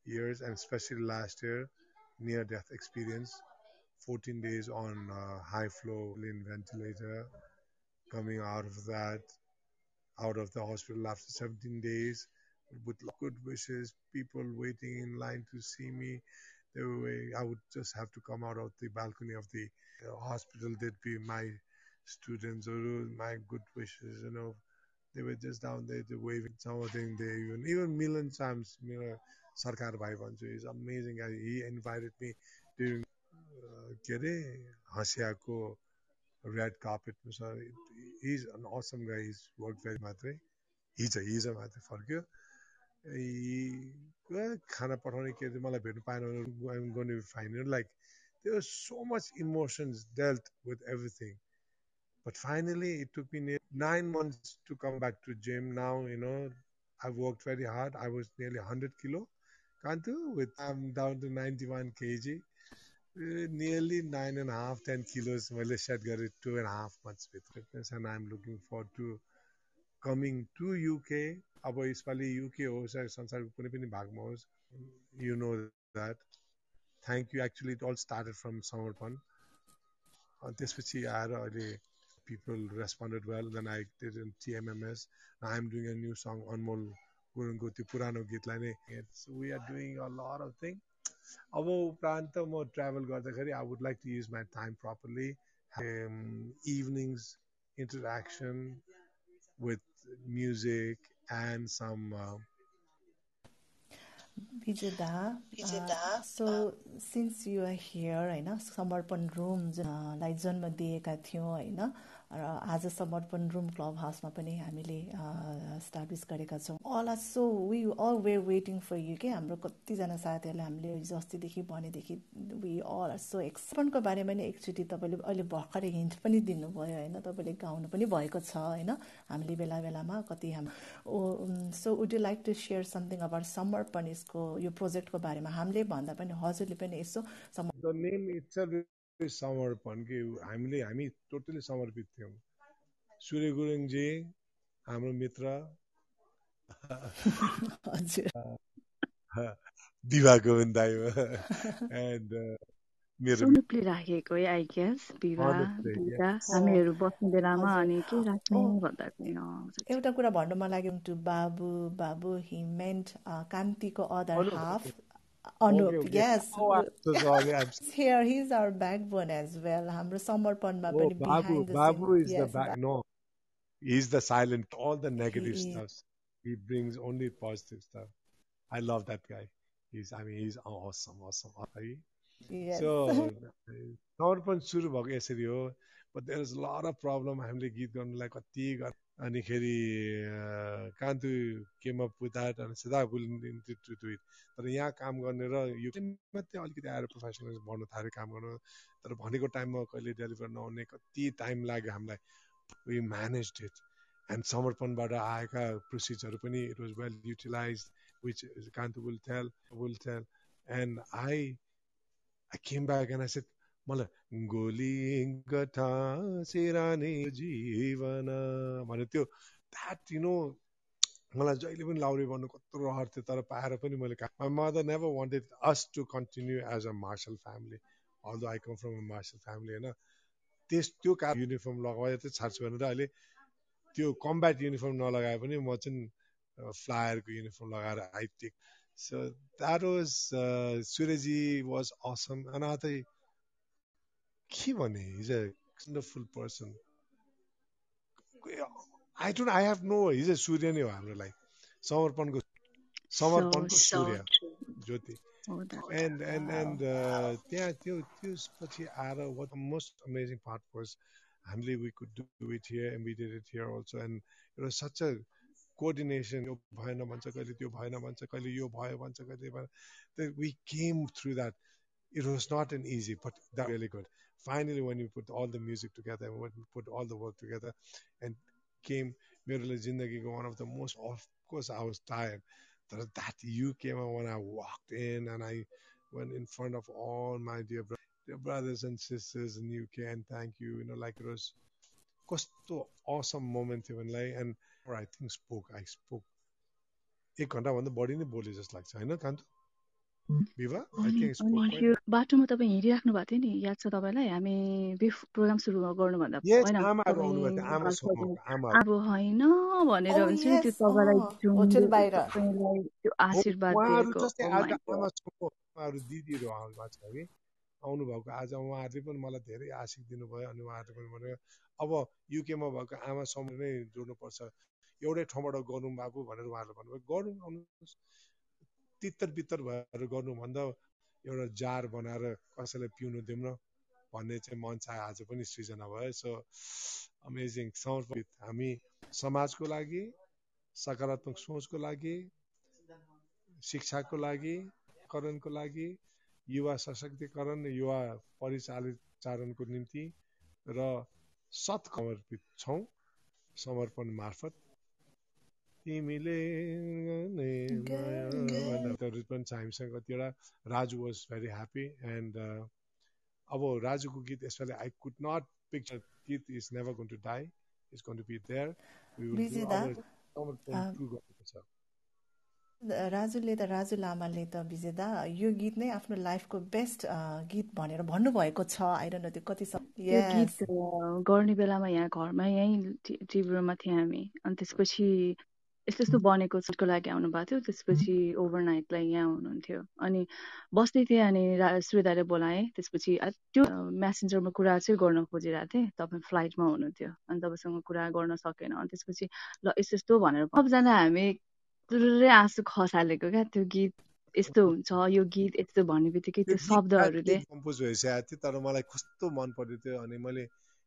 Speaker 1: years and especially last year near death experience. 14 days on uh, high flow in ventilator, coming out of that, out of the hospital after 17 days. With good wishes, people waiting in line to see me. They I would just have to come out of the balcony of the uh, hospital. They'd be my students or my good wishes, you know. They were just down there, they waving something. They even even Milan Sams, you know, Sarkar Bhai Banju is amazing guy. He invited me during के अरे हँसियाको रेड कार्पेटमा छ is an awesome guy is work very मात्रै हिज हिज मात्रै फर्क्यो खाना पठाउने के मलाई भेट्नु पाएन I'm gonna fine like there was so much emotions dealt with everything. But finally, it took me nine months to come back to gym. Now, you know, I've worked very hard. I was nearly 100 kilo. Kantu, with I'm down to 91 kg. nearly nine and a half, ten kilos मैले सेट गरेँ to and half मन्थ्सभित्र fitness and I'm looking for to coming to UK अब यसपालि युके होस् या संसारको कुनै पनि भागमा होस् you know that thank you actually it all started from Samarpan त्यसपछि आएर अहिले responded well. Then I did in TMMS. Now I'm doing a new song, Anmol Gurungu, त्यो पुरानो गीतलाई नै So we are doing a lot of things. अब उपरान्त म ट्राभल गर्दाखेरि I would like to use my time properly evenings interaction with music and some
Speaker 3: Bijeta so since you are here होइन समर्पण रुम लाई जन्म दिएका थियौँ होइन र आज समर्पण रुम क्लब हाउसमा पनि हामीले स्टाब्लिस गरेका छौँ। All are so we all were waiting for you के? हाम्रो कतिजना साथीहरूले हामीले हिजो अस्तिदेखि भनेदेखि वी अल आर सो एक्सपर्टको बारेमा नि एकचोटि तपाईँले अहिले भर्खरै हिन्ट पनि दिनुभयो होइन? तपाईँले गाउनु पनि भएको छ होइन? हामीले बेला बेलामा कति हाम so would you like to share something about Samarpan यसको यो प्रोजेक्टको बारेमा? हामीले भन्दा पनि हजुरले पनि यसो
Speaker 1: समर्पण कि हामीले हामी टोटली समर्पित थियौँ। सूर्य गुरुङजी हाम्रो मित्र। विवाह गोविन्द दाई एन्ड
Speaker 2: मेरो राखेको है आई गेस विवाह हामीहरू बस्ने बेलामा अनि के राख्ने भन्दाखेरि
Speaker 3: एउटा कुरा भन्नु मन लाग्यो टु बाबु बाबु he meant कान्तिको other half Anup, okay, okay. yes. Oh, I'm so sorry. I'm here. He's our backbone as well. हाम्रो समर्पणमा
Speaker 1: oh, पनि Babu, Babu is yes, the back. No, he's the silent. All the negative he stuff. He brings only positive stuff. I love that guy. He's. I mean, he's awesome, awesome. Right? Yes. So समर्पण सुरु भएको यसरी हो but there is a lot of problem हामीले गीत गर्नुलाई कति अनिखेरि Kantu came up with that अनि सदा विल टु डु इट। तर यहाँ काम गर्ने र यो मात्रै अलिकति आएर प्रोफेसनल बढ्नु थाल्यो काम गर्नु। तर भनेको टाइममा कहिले डेलिभर नहुने कति टाइम लाग्यो हामीलाई। वी म्यानेज इट एन्ड समर्पणबाट आएका प्रोसिजहरू पनि it was well utilized which Kantu will tell will tell and I I came back and I set मलाई गोली गठा सिरानी जीवन भने त्यो द्याट मलाई जहिले पनि लाउरी भन्नु कत्रो रहर थियो तर पाएर पनि मैले my mother never wanted us to continue as a martial family all the I come from a martial family होइन। त्यस त्यो कारण युनिफर्म लगाएर चाहिँ छाड्छु भनेर अहिले त्यो कम्ब्याट युनिफर्म नलगाए पनि म चाहिँ फ्लायरको युनिफर्म लगाएर आई सो द्याट वाज सुरेजी वाज असम अनि के भने is a wonderful person I don't I have no his a सूर्य नै हो हाम्रो लागि समर्पणको समर्पणको सूर्य ज्योति एन्ड एन्ड एन्ड त्यहाँ त्यो त्यसपछि आएर what the most amazing part was हामीले we could do it here and we did it here also and एउटा सच अ कोअर्डिनेसन यो भएन भन्छ कहिले त्यो भएन भन्छ कहिले यो भयो भन्छ कहिले we came through that it was not an easy, but that really good. Finally, when we put all the music together and when we put all the work together and came Mirala Jindagi, one of the most, of course, I was tired. That you came out when I walked in and I went in front of all my dear, bro- dear brothers and sisters in UK and thank you. You know, like it was कस्तो awesome moment even and or I think spoke I spoke एक घन्टाभन्दा बढी नै बोले जस्तो लाग्छ होइन कान्तु
Speaker 2: बाटोमा तपाईँ हिँडिराख्नु भएको थियो नि याद छ तपाईँलाई? हामी प्रोग्राम सुरु गर्नुभन्दा अब होइन भनेर oh, हुन्छ नि त्यो तपाईँलाई त्यो आशीर्वाद
Speaker 1: दिदीहरू आउनु भएको छ कि? आउनु भएको आज उहाँहरूले पनि मलाई धेरै आशिक दिनुभयो अनि उहाँहरूले पनि भने अब युकेमा भएको आमासम्म नै जोड्नुपर्छ। एउटै ठाउँबाट गर्नु बाबु भनेर उहाँहरूले भन्नुभयो। गर्नु आउनुहोस्। तितर बित्तर भएर गर्नुभन्दा एउटा जार बनाएर कसैलाई पिउनु दिउँ न भन्ने चाहिँ मन चाहे आज पनि सृजना भयो। सो अमेजिङ समर्पित। हामी समाजको लागि सकारात्मक सोचको लागि शिक्षाको लागि करणको लागि युवा सशक्तिकरण युवा परिचालित निम्ति र सत समर्पित छौँ। समर्पण मार्फत। तिमीले पनि छ हामीसँग कतिवटा Raju was very happy and अब राजुको गीत यसपालि आई कुड नट पिक्चर गीत is never gone to die is gone to be there
Speaker 3: राजुले त राजु लामाले त विजेता यो गीत नै आफ्नो लाइफको बेस्ट गीत भनेर भन्नुभएको छ आइरहनु त्यो कति
Speaker 2: गीत गर्ने बेलामा यहाँ घरमा यहीँ टिभीमा थियौँ हामी अनि त्यसपछि यस्तो यस्तो बनेको छुटको लागि आउनु भएको थियो त्यसपछि ओभरनाइटलाई यहाँ हुनुहुन्थ्यो। अनि बस्दै थिएँ अनि सुविधाले बोलाएँ त्यसपछि त्यो म्यासेन्जरमा कुरा चाहिँ गर्न खोजिरहेको थिएँ। तपाईँ फ्लाइटमा हुनुहुन्थ्यो। अनि तपाईँसँग कुरा गर्न सकेन। अनि त्यसपछि ल यस्तो यस्तो भनेर सबजना हामी तुरुरै आँसु खसालेको क्या त्यो गीत यस्तो हुन्छ यो गीत यस्तो भन्ने बित्तिकै त्यो शब्दहरूले
Speaker 1: कम्पोज भइसकेको थियो तर मलाई कस्तो मन पर्थ्यो अनि मैले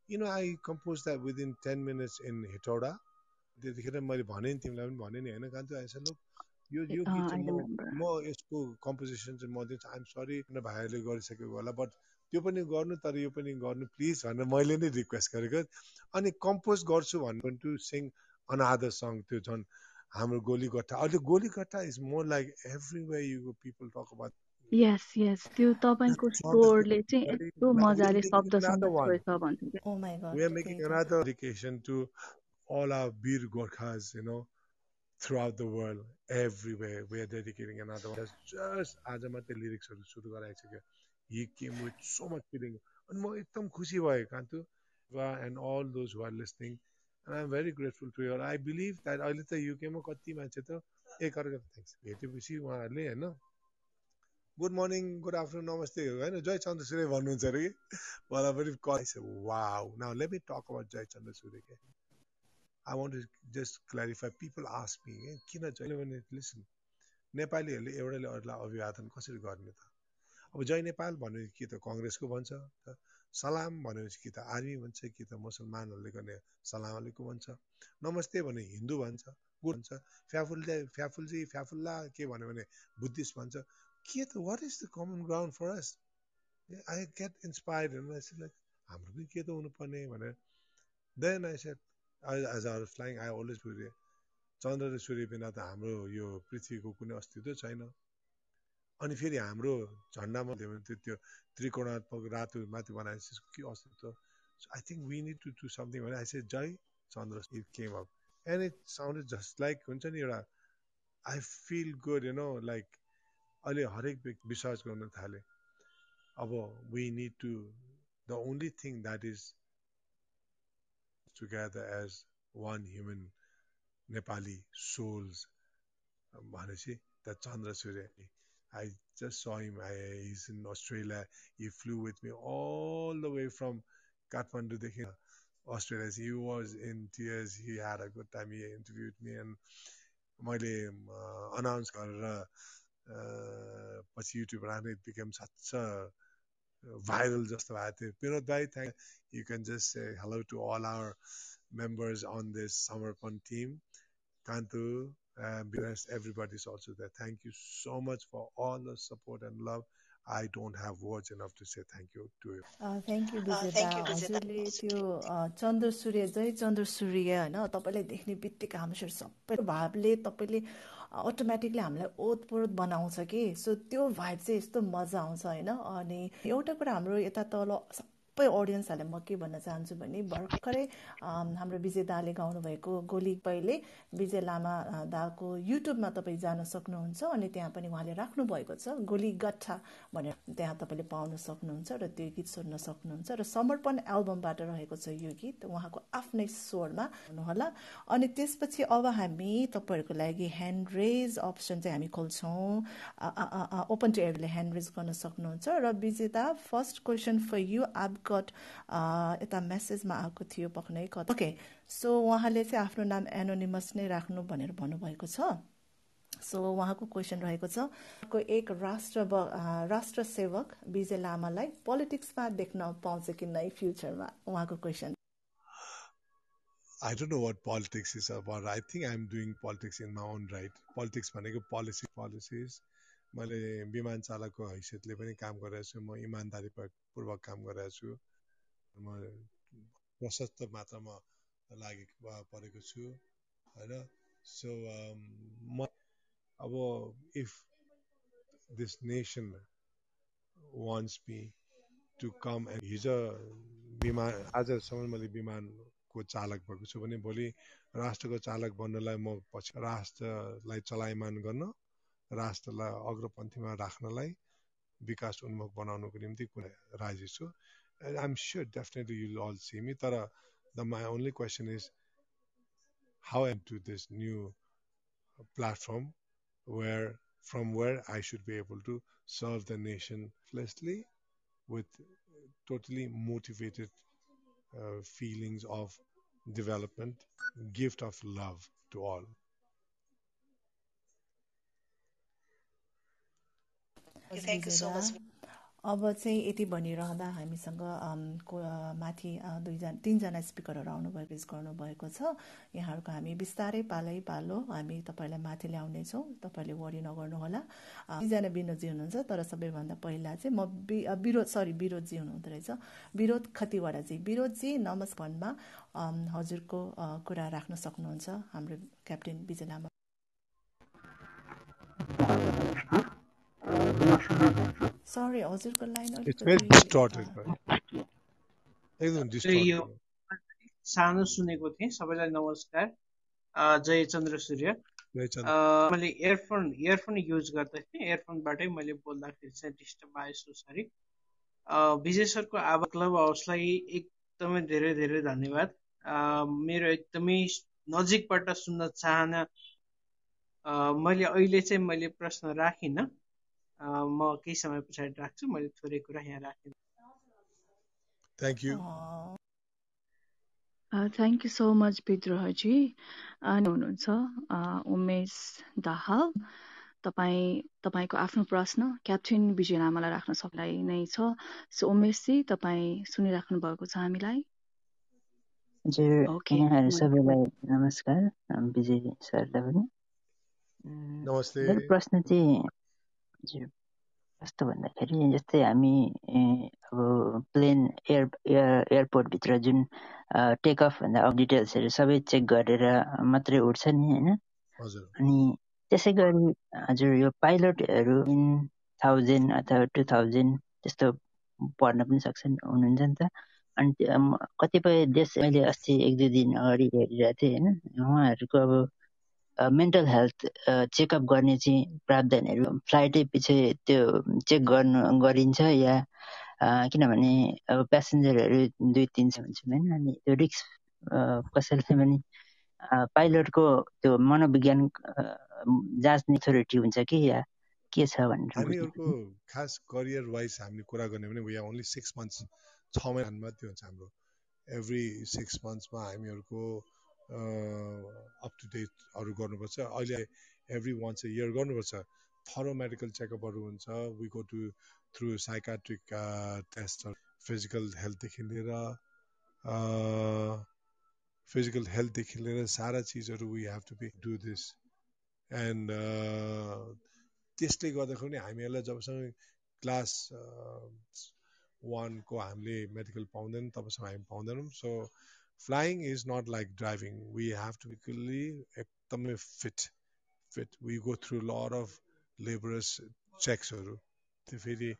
Speaker 1: you know I compose that within ten minutes in Hetauda त्यतिखेर मैले भने नि तिमीलाई पनि भने नि होइन कान्छु आइसा लुक यो यो गीत चाहिँ म म यसको कम्पोजिसन चाहिँ म दिन्छु आइएम सरी भाइहरूले गरिसकेको होला बट त्यो पनि गर्नु तर यो पनि गर्नु प्लिज भनेर मैले नै रिक्वेस्ट गरेको। अनि कम्पोज गर्छु भन्नु टु सिङ अनादर सङ त्यो झन् हाम्रो गोली गट्टा अहिले Goli Gatta is more like every you people talk about
Speaker 2: यस यस त्यो तपाईँको स्कोरले चाहिँ यस्तो मजाले शब्दसँग छ
Speaker 1: भन्छु all our Bir Gorkhas, you know, throughout the world, everywhere. We are dedicating another one. Just आज मात्रै लिरिक्सहरू सुरु गराएको छ क्या he came with so much feeling अनि म एकदम खुसी भएँ Kantu and all those who are listening and I am very grateful to your I believe that अहिले त युकेमा कति मान्छे त एकअर्का थ्याङ्क्स भेटेपछि उहाँहरूले होइन गुड मर्निङ गुड आफ्टरनुन नमस्ते होइन जय चन्द्र सूर्य भन्नुहुन्छ अरे कि? मलाई पनि कल वा now let me talk about Jai Chandra Surya के. I want to just clarify people ask me किन जहिले लिसन नेपालीहरूले एउटाले अरूलाई अभिवादन कसरी गर्ने त? अब जय नेपाल भन्यो कि त कङ्ग्रेसको भन्छ त सलाम भनेपछि कि त आर्मी भन्छ कि त मुसलमानहरूले गर्ने सलाम अलेको भन्छ नमस्ते भने हिन्दू भन्छ भन्छ फ्याफुल्ला फ्याफुल्जी फ्याफुल्ला के भन्यो भने बुद्धिस्ट भन्छ। के त what is the common ground for us I get inspired हाम्रो पनि के त हुनुपर्ने? भनेर then I set as are flying I always बुझेँ चन्द्र र सूर्य बिना त हाम्रो यो पृथ्वीको कुनै अस्तित्व छैन। अनि फेरि हाम्रो झन्डामा त्यो त्यो त्रिकोणात्मक रातो माथि बनाएपछि त्यसको के अस्तित्व? I think we need to do something भने I say Jai Chandra it came up and it sound just like हुन्छ नि एउटा I feel good you know like अहिले हरेक व्यक्ति विश्वास गर्न थाले। अब we need to the only thing that is together as one human Nepali souls. Bhanashi, that Chandra Surya. I just saw him. I, he's in Australia. He flew with me all the way from Kathmandu, Australia. He was in tears. He had a good time. He interviewed me and मैले अनाउन्स गरेर पछि it became such a viral जस्तो भएको थियो विनोद भाइ thank you can just say hello to all our members on this Samarpan team. Kantu, uh, because everybody is also there. Thank you so much for all the support and love. I don't have words enough to say thank you to you.
Speaker 3: Thank you Bijeta हजुरले त्यो चन्द्र सूर्य जय चन्द्र सूर्य होइन तपाईँलाई देख्ने बित्तिकै हाम्रो सबै भावले तपाईँले अटोमेटिकली हामीलाई ओतप्रोत बनाउँछ कि? सो त्यो भाइब चाहिँ यस्तो मजा आउँछ होइन? अनि एउटा कुरा हाम्रो यता तल सबै अडियन्सहरूलाई म के भन्न चाहन्छु भने भर्खरै हाम्रो विजय दाले गाउनुभएको गोली पहिले विजय लामा दाको युट्युबमा तपाईँ जान सक्नुहुन्छ अनि त्यहाँ पनि उहाँले राख्नु भएको छ गोली गट्ठा भनेर त्यहाँ तपाईँले पाउन सक्नुहुन्छ र त्यो गीत सुन्न सक्नुहुन्छ र समर्पण एल्बमबाट रहेको छ यो गीत उहाँको आफ्नै स्वरमा हुनुहोला। अनि त्यसपछि अब हामी तपाईँहरूको लागि ह्यान्ड रेज अप्सन चाहिँ हामी खोल्छौँ। ओपन टु एभले ह्यान्ड रेज गर्न सक्नुहुन्छ र Bijeta first question for you आब गट यता मेसेजमा आएको थियो पक्नै ओके सो उहाँले चाहिँ आफ्नो नाम एनोनिमस नै राख्नु भनेर भन्नुभएको छ। सो उहाँको क्वेसन रहेको छ को एक राष्ट्र राष्ट्र सेवक विजय लामालाई पोलिटिक्समा देख्न पाउँछ कि नै फ्युचरमा उहाँको question
Speaker 1: I don't know what politics is about. I think I'm doing politics in my own right. Politics भनेको policy policies मैले विमान चालकको हैसियतले पनि काम गरिरहेको छु म इमान्दारी पूर्वक काम गरिरहेको छु म प्रशस्त मात्रामा लागि परेको छु होइन? सो म अब if this nation wants me to come हिजो विमान आजसम्म मैले विमान को चालक भएको छु भने भोलि राष्ट्रको चालक बन्नलाई म पछि राष्ट्रलाई चलायमान गर्न राष्ट्रलाई अग्रपन्थीमा राख्नलाई विकास उन्मुख बनाउनको निम्ति राजी छु I am sure definitely you all see me तर the my only question is how am to this new platform where from where I should be able to serve the nation fleshly with totally motivated uh, feelings of development, gift of love to all.
Speaker 3: अब चाहिँ यति भनिरहँदा हामीसँग माथि दुईजना तिनजना स्पिकरहरू आउनुभएको पेज गर्नुभएको छ। यहाँहरूको हामी बिस्तारै पालै पालो हामी तपाईँलाई माथि ल्याउनेछौँ। तपाईँले वरि नगर्नुहोला। तिनजना विनोदजी हुनुहुन्छ तर सबैभन्दा पहिला चाहिँ म विरोध सरी विरोधजी हुनुहुँदो रहेछ। विरोध खतिवडाजी विरोधजी नमस्कारमा हजुरको कुरा राख्न सक्नुहुन्छ हाम्रो क्याप्टेन विजय लामा। सरी हजुरको लाइन
Speaker 4: सानो सुनेको थिएँ सबैलाई नमस्कार। जय चन्द्र सूर्य। मैले इयरफोन इयरफोन युज गर्दाखेरि इयरफोनबाटै मैले बोल्दाखेरि चाहिँ डिस्टर्ब आएछु सरी विजय सरको आवाज क्लब हाउसलाई एकदमै धेरै धेरै धन्यवाद। मेरो एकदमै नजिकबाट सुन्न चाहना मैले अहिले चाहिँ मैले प्रश्न राखिनँ। म केही समय पछाडि राख्छु मैले थोरै कुरा यहाँ राखेँ।
Speaker 1: Thank you
Speaker 2: thank you so much Bidrohaji हुनुहुन्छ उमेश दाहाल। तपाईँ तपाईँको आफ्नो प्रश्न क्याप्टेन विजय लामालाई राख्न सक्लाई नै छ। सो उमेशजी तपाईँ सुनिराख्नु भएको छ हामीलाई?
Speaker 5: हजुर सबैलाई नमस्कार विजय सरलाई पनि।
Speaker 1: नमस्ते।
Speaker 5: प्रश्न चाहिँ कस्तो भन्दाखेरि जस्तै हामी अब प्लेन एयर एयरपोर्टभित्र जुन टेक अफ भन्दा अब डिटेल्सहरू सबै चेक गरेर मात्रै उठ्छ नि होइन अनि त्यसै गरी हजुर यो पाइलटहरू इन थाउजन्ड अथवा टु थाउजन्ड त्यस्तो पढ्न पनि सक्छन् हुनुहुन्छ नि त अनि कतिपय देश मैले अस्ति एक दुई दिन अगाडि हेरिरहेको थिएँ होइन उहाँहरूको अब मेन्टल हेल्थ चेकअप गर्ने चाहिँ प्रावधानहरू फ्लाइटै पछि त्यो चेक गर्नु गरिन्छ या किनभने अब प्यासेन्जरहरू दुई तिन सय हुन्छ होइन अनि त्यो रिक्स कसैले पनि पाइलटको त्यो मनोविज्ञान जाँच्ने अथोरिटी हुन्छ कि या के छ भनेर
Speaker 1: हामीहरूको खास करियर वाइज हामीले कुरा गर्ने भने वी ओन्ली सिक्स मन्थ्स छ महिना मात्रै हुन्छ हाम्रो। एभ्री सिक्स मन्थ्समा हामीहरूको अप टु डेटहरू गर्नुपर्छ। अहिले एभ्री वान्स ए इयर गर्नुपर्छ। थरो मेडिकल चेकअपहरू हुन्छ। We go to through psychiatric टेस्टहरू फिजिकल हेल्थदेखि लिएर फिजिकल हेल्थदेखि लिएर सारा चिजहरू we have to be do this and त्यसले गर्दाखेरि हामीहरूलाई जबसम्म क्लास वानको हामीले मेडिकल पाउँदैन तबसम्म हामी पाउँदैनौँ। So flying is not like driving. We have to be एकदमै fit. Fit. We go through a lot of laborious checksहरू त्यो फेरि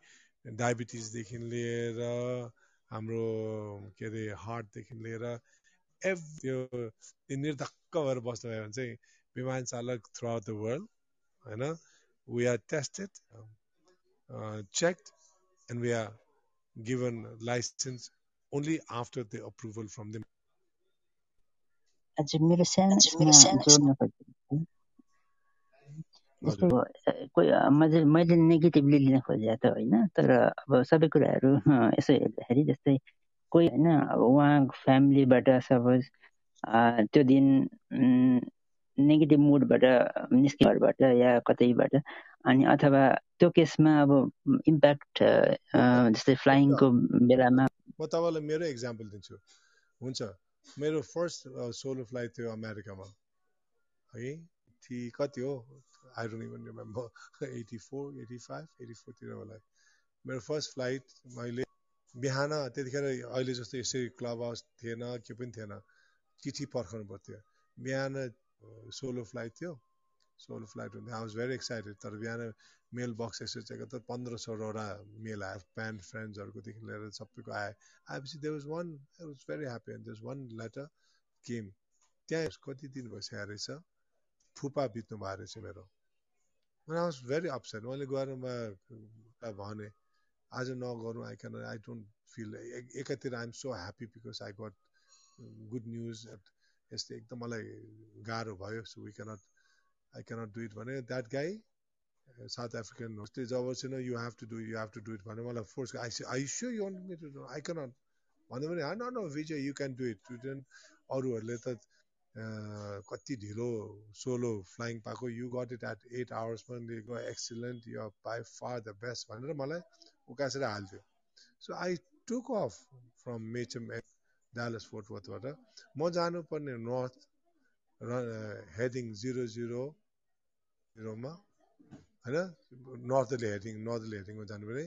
Speaker 1: डायबिटिजदेखि लिएर हाम्रो के अरे हार्टदेखि लिएर एभ त्यो निर्धक्क भएर बस्नुभयो भने चाहिँ विमान चालक थ्रु आउट द वर्ल्ड होइन we are tested checked and we are given licence only after the approval from the
Speaker 5: हजुर मेरो सानो जोड्न खोजेको जस्तै कोही मैले मैले नेगेटिभली लिन खोजेको त होइन तर अब सबै कुराहरू यसो हेर्दाखेरि जस्तै कोही होइन अब उहाँ फ्यामिलीबाट सपोज त्यो दिन नेगेटिभ मुडबाट निस्किबाट या कतैबाट अनि अथवा त्यो केसमा अब इम्प्याक्ट जस्तै फ्लाइङको बेलामा
Speaker 1: म तपाईँलाई मेरो इक्जाम्पल दिन्छु हुन्छ मेरो फर्स्ट सोलो फ्लाइट थियो अमेरिकामा। है? ती कति हो? I don't even remember eighty four eighty five eighty फोरतिर होला। मेरो फर्स्ट फ्लाइट मैले बिहान त्यतिखेर अहिले जस्तो यसरी क्लब हाउस थिएन के पनि थिएन। चिठी पर्खाउनु पर्थ्यो। बिहान सोलो फ्लाइट थियो। सोलो फ्लाइट हुन्थ्यो आई वाज भेरी एक्साइटेड तर बिहान मेल बक्स यसो चेक त पन्ध्र सोह्रवटा मेल आयो प्यान्ट फ्रेन्ड्सहरूकोदेखि लिएर सबैको आयो। आएपछि they was one I was very happy and this one letter came त्यहाँ कति दिन भइसकेको रहेछ? फुपा बित्नु भएको रहेछ मेरो। आई वाज भेरी अपसेट मैले गएर भने आज नगरौँ I can I don't feel एकातिर I'm so happy because I got good news यस्तै एकदम मलाई गाह्रो भयो। So we cannot I cannot do it भने that guy South African hostage जब no you have to do you have to do it. भने मलाई force you sure you want me to do I cannot. भन्यो भने no no Vijay you can do it. अरूहरूले त कति ढिलो सोलो फ्लाइङ पाएको you got it at eight आवर्समा go excellent you by far the best भनेर मलाई उकासेर हाल्थ्यो so I took off from Meacham Dallas Fort वर्थबाट म जानुपर्ने नर्थ र हेडिङ जिरो जिरो जिरोमा होइन? नर्थले हेडिङ नर्थले हेडिङमा जानु पऱ्यो।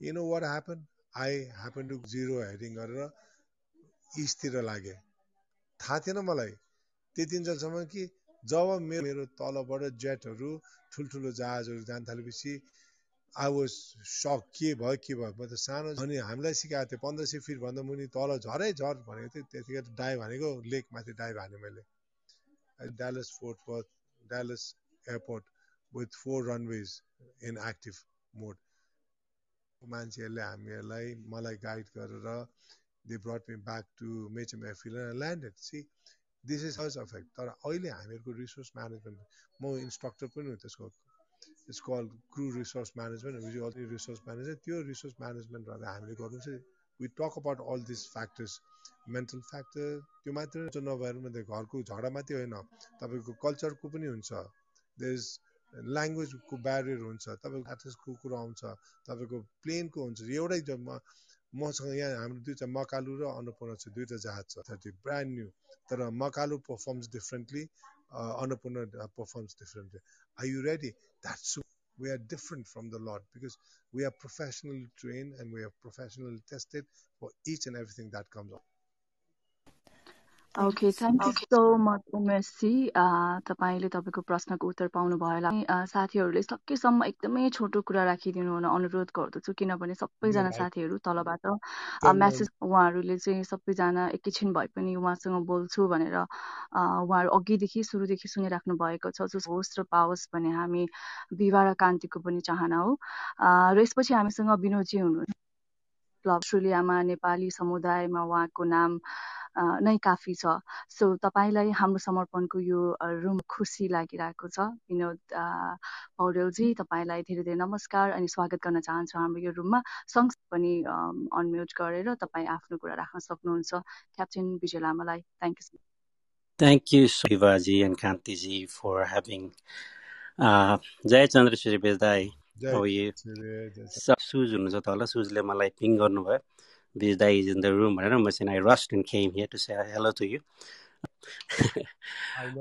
Speaker 1: You know what happen I happen to zero heading गरेर इस्टतिर लागेँ थाहा थिएन मलाई। त्यति जलसम्म कि जब मेरो मेरो तलबाट जेटहरू ठुल्ठुलो जहाजहरू जान थालेपछि आई वाज सक के भयो के भयो? म त सानो अनि हामीलाई सिकाएको थियो पन्ध्र सय फिटभन्दा मुनि तल झरै झर भनेको थिएँ त्यतिखेर डाइभ भनेको लेकमाथि डाइभ हाने मैले। Dallas Fort Worth Dallas airport with four runways in active mode. मान्छेहरूले हामीहरूलाई मलाई गाइड गरेर they brought me back to Meacham and landed see this is has effect तर अहिले हामीहरूको रिसोर्स म्यानेजमेन्ट म इन्स्ट्रक्टर पनि हो त्यसको it's call crew resource management which all resource management त्यो रिसोर्स म्यानेजमेन्ट गरेर हामीले गर्नु चाहिँ we talk about all this factors mental factor त्यो मात्रै नभएर मात्रै घरको झगडा मात्रै होइन। तपाईँको कल्चरको पनि हुन्छ। देयर इज ल्याङ्ग्वेजको ब्यारियर हुन्छ तपाईँको एथलेट्सको कुरो आउँछ तपाईँको प्लेनको हुन्छ एउटै म मसँग यहाँ हाम्रो दुईवटा मकालु र अन्नपूर्ण छ दुईवटा जहाज छ थर्टी ब्रान्ड न्यू तर Makalu performs differently Annapurna performs differently I you ready that's we are different from the Lord because we are professionally trained and we are professionally tested for each and everything that comes up.
Speaker 2: Okay thank you so much Umeshji तपाईँले तपाईँको प्रश्नको उत्तर पाउनु भयो होला साथीहरूले सकेसम्म एकदमै छोटो कुरा राखिदिनु हुन अनुरोध गर्दछु किनभने सबैजना साथीहरू तलबाट म्यासेज उहाँहरूले चाहिँ सबैजना एकैछिन भए पनि उहाँसँग बोल्छु भनेर उहाँहरू अघिदेखि सुरुदेखि सुनिराख्नु भएको छ। जो होस् र पाओस् भने हामी विवाह र कान्तिको पनि चाहना हो। र यसपछि हामीसँग विनोदजी हुनुहुन्छ। अस्ट्रेलियामा नेपाली समुदायमा उहाँको नाम नै काफी छ। सो तपाईँलाई हाम्रो समर्पणको यो रुम खुसी लागिरहेको छ। विनोद पौडेलजी तपाईँलाई धेरै धेरै नमस्कार अनि स्वागत गर्न चाहन्छु हाम्रो यो रुममा। सँगसँगै पनि अनम्युट गरेर तपाईँ आफ्नो कुरा राख्न सक्नुहुन्छ। क्याप्टेन विजय लामालाई thank you
Speaker 6: Thank you, Shivaji and Kantiji, for having uh, Jai. How are you? सुज हुनुहुन्छ तल सुजले मलाई पिङ गर्नुभयो। this guy is in the room. I don't know, and I rushed and came here to say hello to you.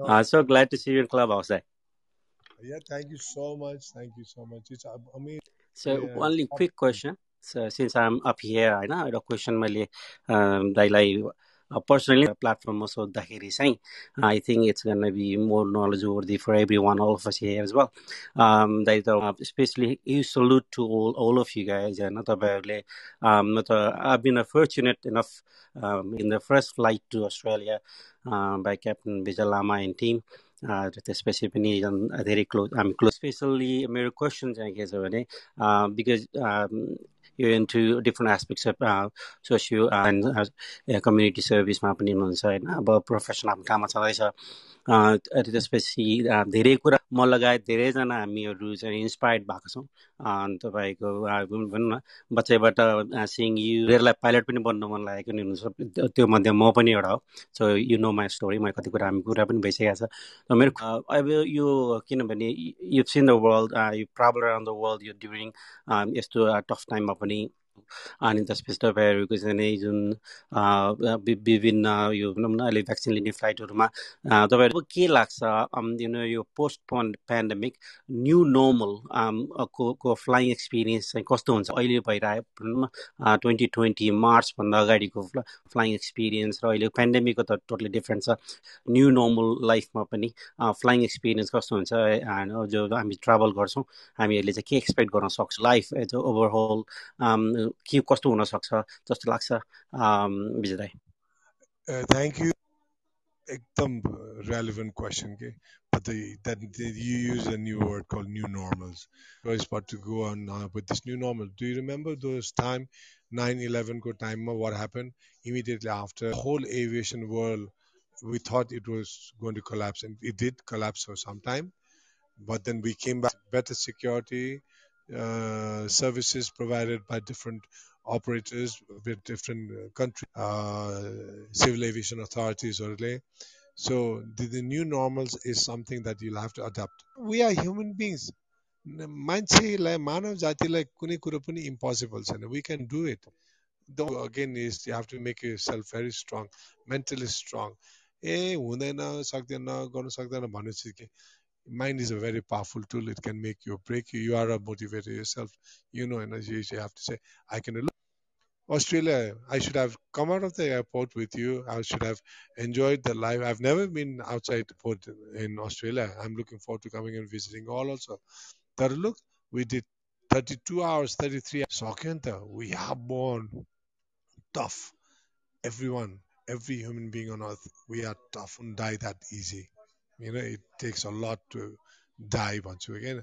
Speaker 6: I'm so glad to see you in Clubhouse.
Speaker 1: Eh? Yeah, thank you so much. Thank you so much. It's amazing.
Speaker 6: So, yeah. only quick question. So, since I'm up here, I know the question मैले दाइलाई पर्सनली प्लेटफर्ममा सोद्धाखेरि चाहिँ I think it's gonna be more knowledge worthy for everyone all of us here as well दाइ त especially you salute to all all of you guys होइन तपाईँहरूले म त I been a fortunate enough in the first flight to Australia by captain Vijay Lama and team त्यसपछि पनि धेरै क्लोज हामी क्लोज स्पेसल्ली मेरो क्वेसन चाहिँ के छ भने बिकज यो into different aspects of socio and community सर्भिसमा पनि हुनुहुन्छ होइन अब प्रोफेसन आफ्नो काममा छँदैछ त्यसपछि धेरै कुरा म लगायत धेरैजना हामीहरू चाहिँ इन्सपायर्ड भएको छौँ। तपाईँको भनौँ न बच्चैबाट सिङ यु धेरैलाई पाइलट पनि बन्नु मन लागेको नि हुनुहुन्छ। त्यो मध्ये म पनि एउटा हो। So you know my story मैले कति कुरा हामी कुरा पनि भइसकेको छ। मेरो अब यो किनभने you seen the world you travel around the world यो ड्युरिङ यस्तो टफ टाइममा पनि अनि त्यसपछि तपाईँहरूको चाहिँ जुन विभिन्न यो भनौँ न अहिले भ्याक्सिन लिने फ्लाइटहरूमा तपाईँहरू के लाग्छ? You post pandemic new normal को को फ्लाइङ एक्सपिरियन्स चाहिँ कस्तो हुन्छ? अहिले भइरह्यो भनौँ न ट्वेन्टी ट्वेन्टी मार्चभन्दा अगाडिको फ्लाइङ एक्सपिरियन्स र अहिले पेन्डेमिकको त टोटली डिफ्रेन्ट छ। न्यू नर्मल लाइफमा पनि फ्लाइङ एक्सपिरियन्स कस्तो हुन्छ? जो हामी ट्राभल गर्छौँ हामीहरूले चाहिँ के एक्सपेक्ट गर्न सक्छौँ? लाइफ एज अ ओभरहोल के कस्तो हुनसक्छ जस्तो लाग्छ विजय दाई
Speaker 1: थ्याङ्क यू एकदम relevant question okay but the, that the, you use a new word called new normals I was about to go on uh, with this new normal do you remember those time 9-11 go time what happened immediately after the whole aviation world we thought it was going to collapse and it did collapse for some time but then we came back better security uh, services provided by different operators with different uh, country uh, civil aviation authorities or so the, the, new normals is something that you'll have to adapt we are human beings मान्छेलाई मानव जातिलाई कुनै कुरो पनि इम्पोसिबल छैन we can do it the again is you have to make yourself very strong mentally strong ए हुँदैन सक्दैन गर्नु सक्दैन भनेपछि के mind is a very powerful tool. It can make you break you. You are a motivator yourself. You know, and as you have to say, I can look. Australia, I should have come out of the airport with you. I should have enjoyed the life. I've never been outside the port in Australia. I'm looking forward to coming and visiting all also. But look, we did 32 hours, 33 hours. Sakenta, we are born tough. Everyone, every human being on earth, we are tough and die that easy. You know it takes a lot to die भन्छु होइन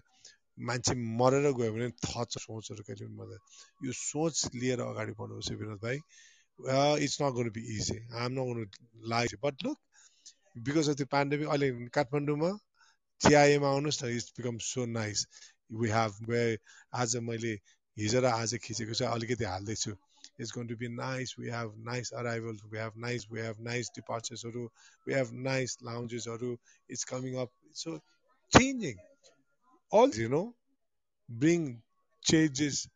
Speaker 1: मान्छे मरेर गयो भने थच सोचहरू कहिले पनि मर्दैन। यो सोच लिएर अगाडि बढ्नुपर्छ विनोद भाइ। It's not gonna be easy I am not gonna like but look because of the pandemic अहिले काठमाडौँमा चियाएमा आउनुहोस् न it's become so nice we have आज मैले हिजो र आज खिचेको चाहिँ अलिकति हाल्दैछु। is going to be nice. We have nice arrivals. We have nice. We have nice departures. We have nice lounges. It's coming up. So changing. All you know, bring changes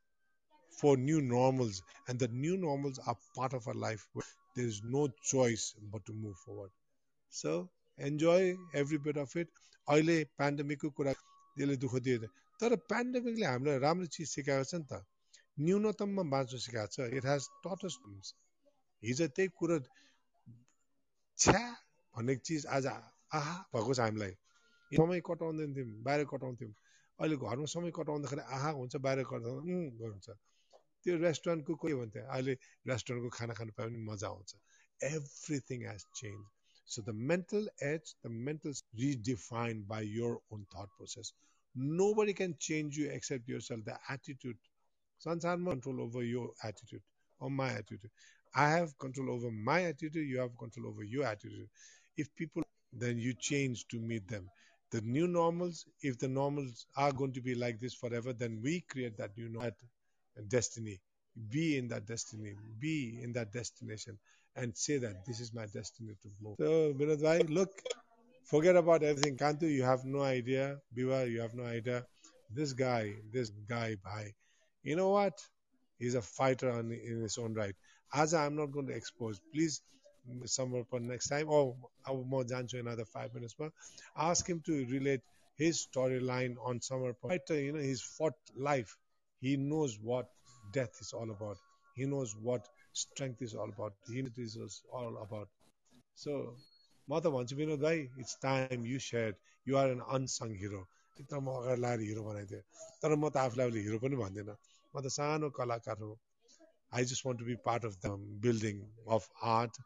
Speaker 1: for new normals, and the new normals are part of our life. There is no choice but to move forward. So enjoy every bit of it. अहिले पेन्डेमिकको कुरा यसले दुःख दिएन तर पेन्डेमिकले हामीलाई राम्रो चिज सिकाएको छ नि त न्यूनतममा बाँच्नु सिकाएको छ। इट हेज टटस हिजो त्यही कुरो छ्या भन्ने चिज आज आहा भएको छ हामीलाई। समय कटाउँदैन थियौँ बाहिर कटाउँथ्यौँ। अहिले घरमा समय कटाउँदाखेरि आहा हुन्छ बाहिर कटाउँदा हुन्छ। त्यो रेस्टुरेन्टको कोही भन्थ्यो अहिले रेस्टुरेन्टको खाना खानु पायो भने मजा आउँछ। Everything has change So the mental edge, the mental redefined by your own thought process. Nobody can change you except attitude Sansan control over your attitude or my attitude. I have control over my attitude, you have control over your attitude. If people, then you change to meet them. The new normals, if the normals are going to be like this forever, then we create that new normal uh, destiny. Be in that destiny, be in that destination, and say that this is my destiny to move. So, Vinod look, forget about everything. Kantu, you have no idea. Biwa, you have no idea. This guy, this guy, bhai, you know what? He's a fighter on, in his own right. As I'm not going to expose, please, somewhere for next time, or oh, more Jancho another five minutes more, ask him to relate his storyline on Summer Fighter. You know, he's fought life. He knows what death is all about. He knows what strength is all about. Unity is all about. So म त भन्छु विनोद भाइ it's time you share you are an unsung hero एकदम म अगाडि लाएर हिरो बनाइदियो तर म त आफूलाई अहिले हिरो पनि भन्दिनँ म त सानो कलाकार हो I just want to be part of the building of art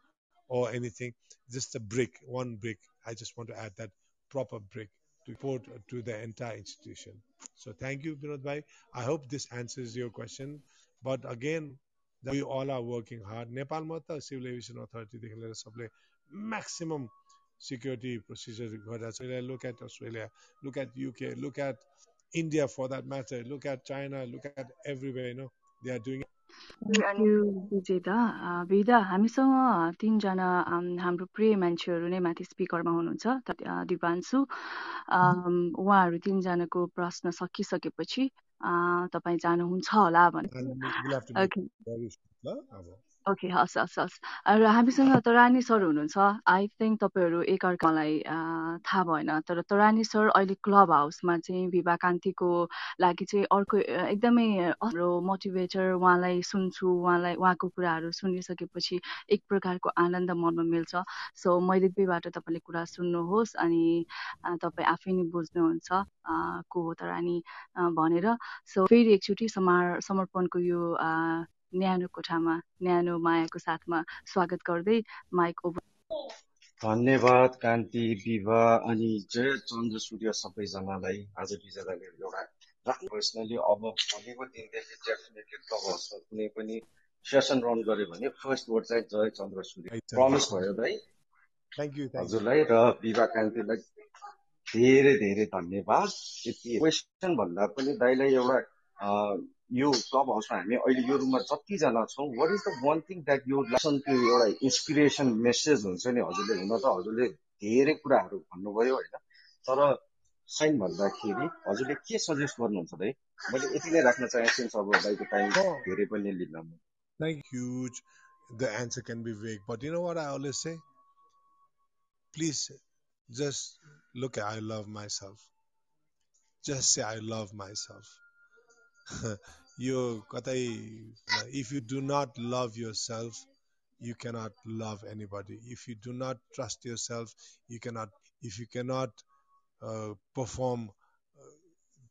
Speaker 1: or anything, just a brick, one brick. I just want to add that proper brick to report to the entire institution. So thank you, Vinod Bhai. I hope this answers your question. But again, we all are working hard. नेपालमा त सिभिल एभिएसन अथोरिटीदेखि लिएर सबले maximum security procedures Look at Australia, look at UK, look at India for that matter, look at China, look at everywhere, you know, they are doing
Speaker 2: विजेता विदा हामीसँग तिनजना हाम्रो प्रिय मान्छेहरू नै माथि स्पिकरमा हुनुहुन्छ दिपान्सु उहाँहरू तिनजनाको प्रश्न सकिसकेपछि तपाईँ जानुहुन्छ होला भने ओके हस् हस् हस्। र हामीसँग तरानी सर हुनुहुन्छ। आई थिङ्क तपाईँहरू एकअर्कालाई थाहा भएन। तर तरानी सर अहिले क्लब हाउसमा चाहिँ विवाह कान्तिको लागि चाहिँ अर्को एकदमै हाम्रो मोटिभेटर उहाँलाई सुन्छु। उहाँलाई उहाँको कुराहरू सुनिसकेपछि एक प्रकारको आनन्द मनमा मिल्छ। सो मैले दुईबाट तपाईँले कुरा सुन्नुहोस् अनि तपाईँ आफै नै बुझ्नुहुन्छ को हो तरानी भनेर। सो फेरि एकचोटि समर्पणको यो न्यानो कोठामा न्यानो मायाको साथमा स्वागत गर्दै माइक ओभर।
Speaker 7: धन्यवाद कान्ति विवाह अनि जय चन्द्र सूर्य सबैजनालाई। आज विजेताले एउटा पर्सनली अब भोलिको दिनदेखि डेफिनेटली हाउसमा कुनै पनि सेसन रन गर्यो भने फर्स्ट वर्ड चाहिँ जय चन्द्र सूर्य। प्रमिस भयो दाइ हजुरलाई र विवाह कान्तिलाई धेरै धेरै धन्यवाद। यति क्वेसन भन्दा पनि दाइलाई एउटा यो क्लब हाउसमा हामी अहिले यो रुममा जतिजना छौँ what is the one thing that यो लेसन त्यो एउटा इन्सपिरेसन मेसेज हुन्छ नि हजुरले हुन त हजुरले धेरै कुराहरू भन्नुभयो होइन तर साइन भन्दाखेरि हजुरले के सजेस्ट गर्नुहुन्छ है मैले यति नै राख्न चाहेँ सिन्स अब दाइको टाइम धेरै पनि लिन
Speaker 1: Thank huge. The answer can be vague, but you know what I always say? Please just look at I love myself. Just say I love myself. you if you do not love yourself you cannot love anybody. If you do not trust yourself you cannot if you cannot uh, perform uh,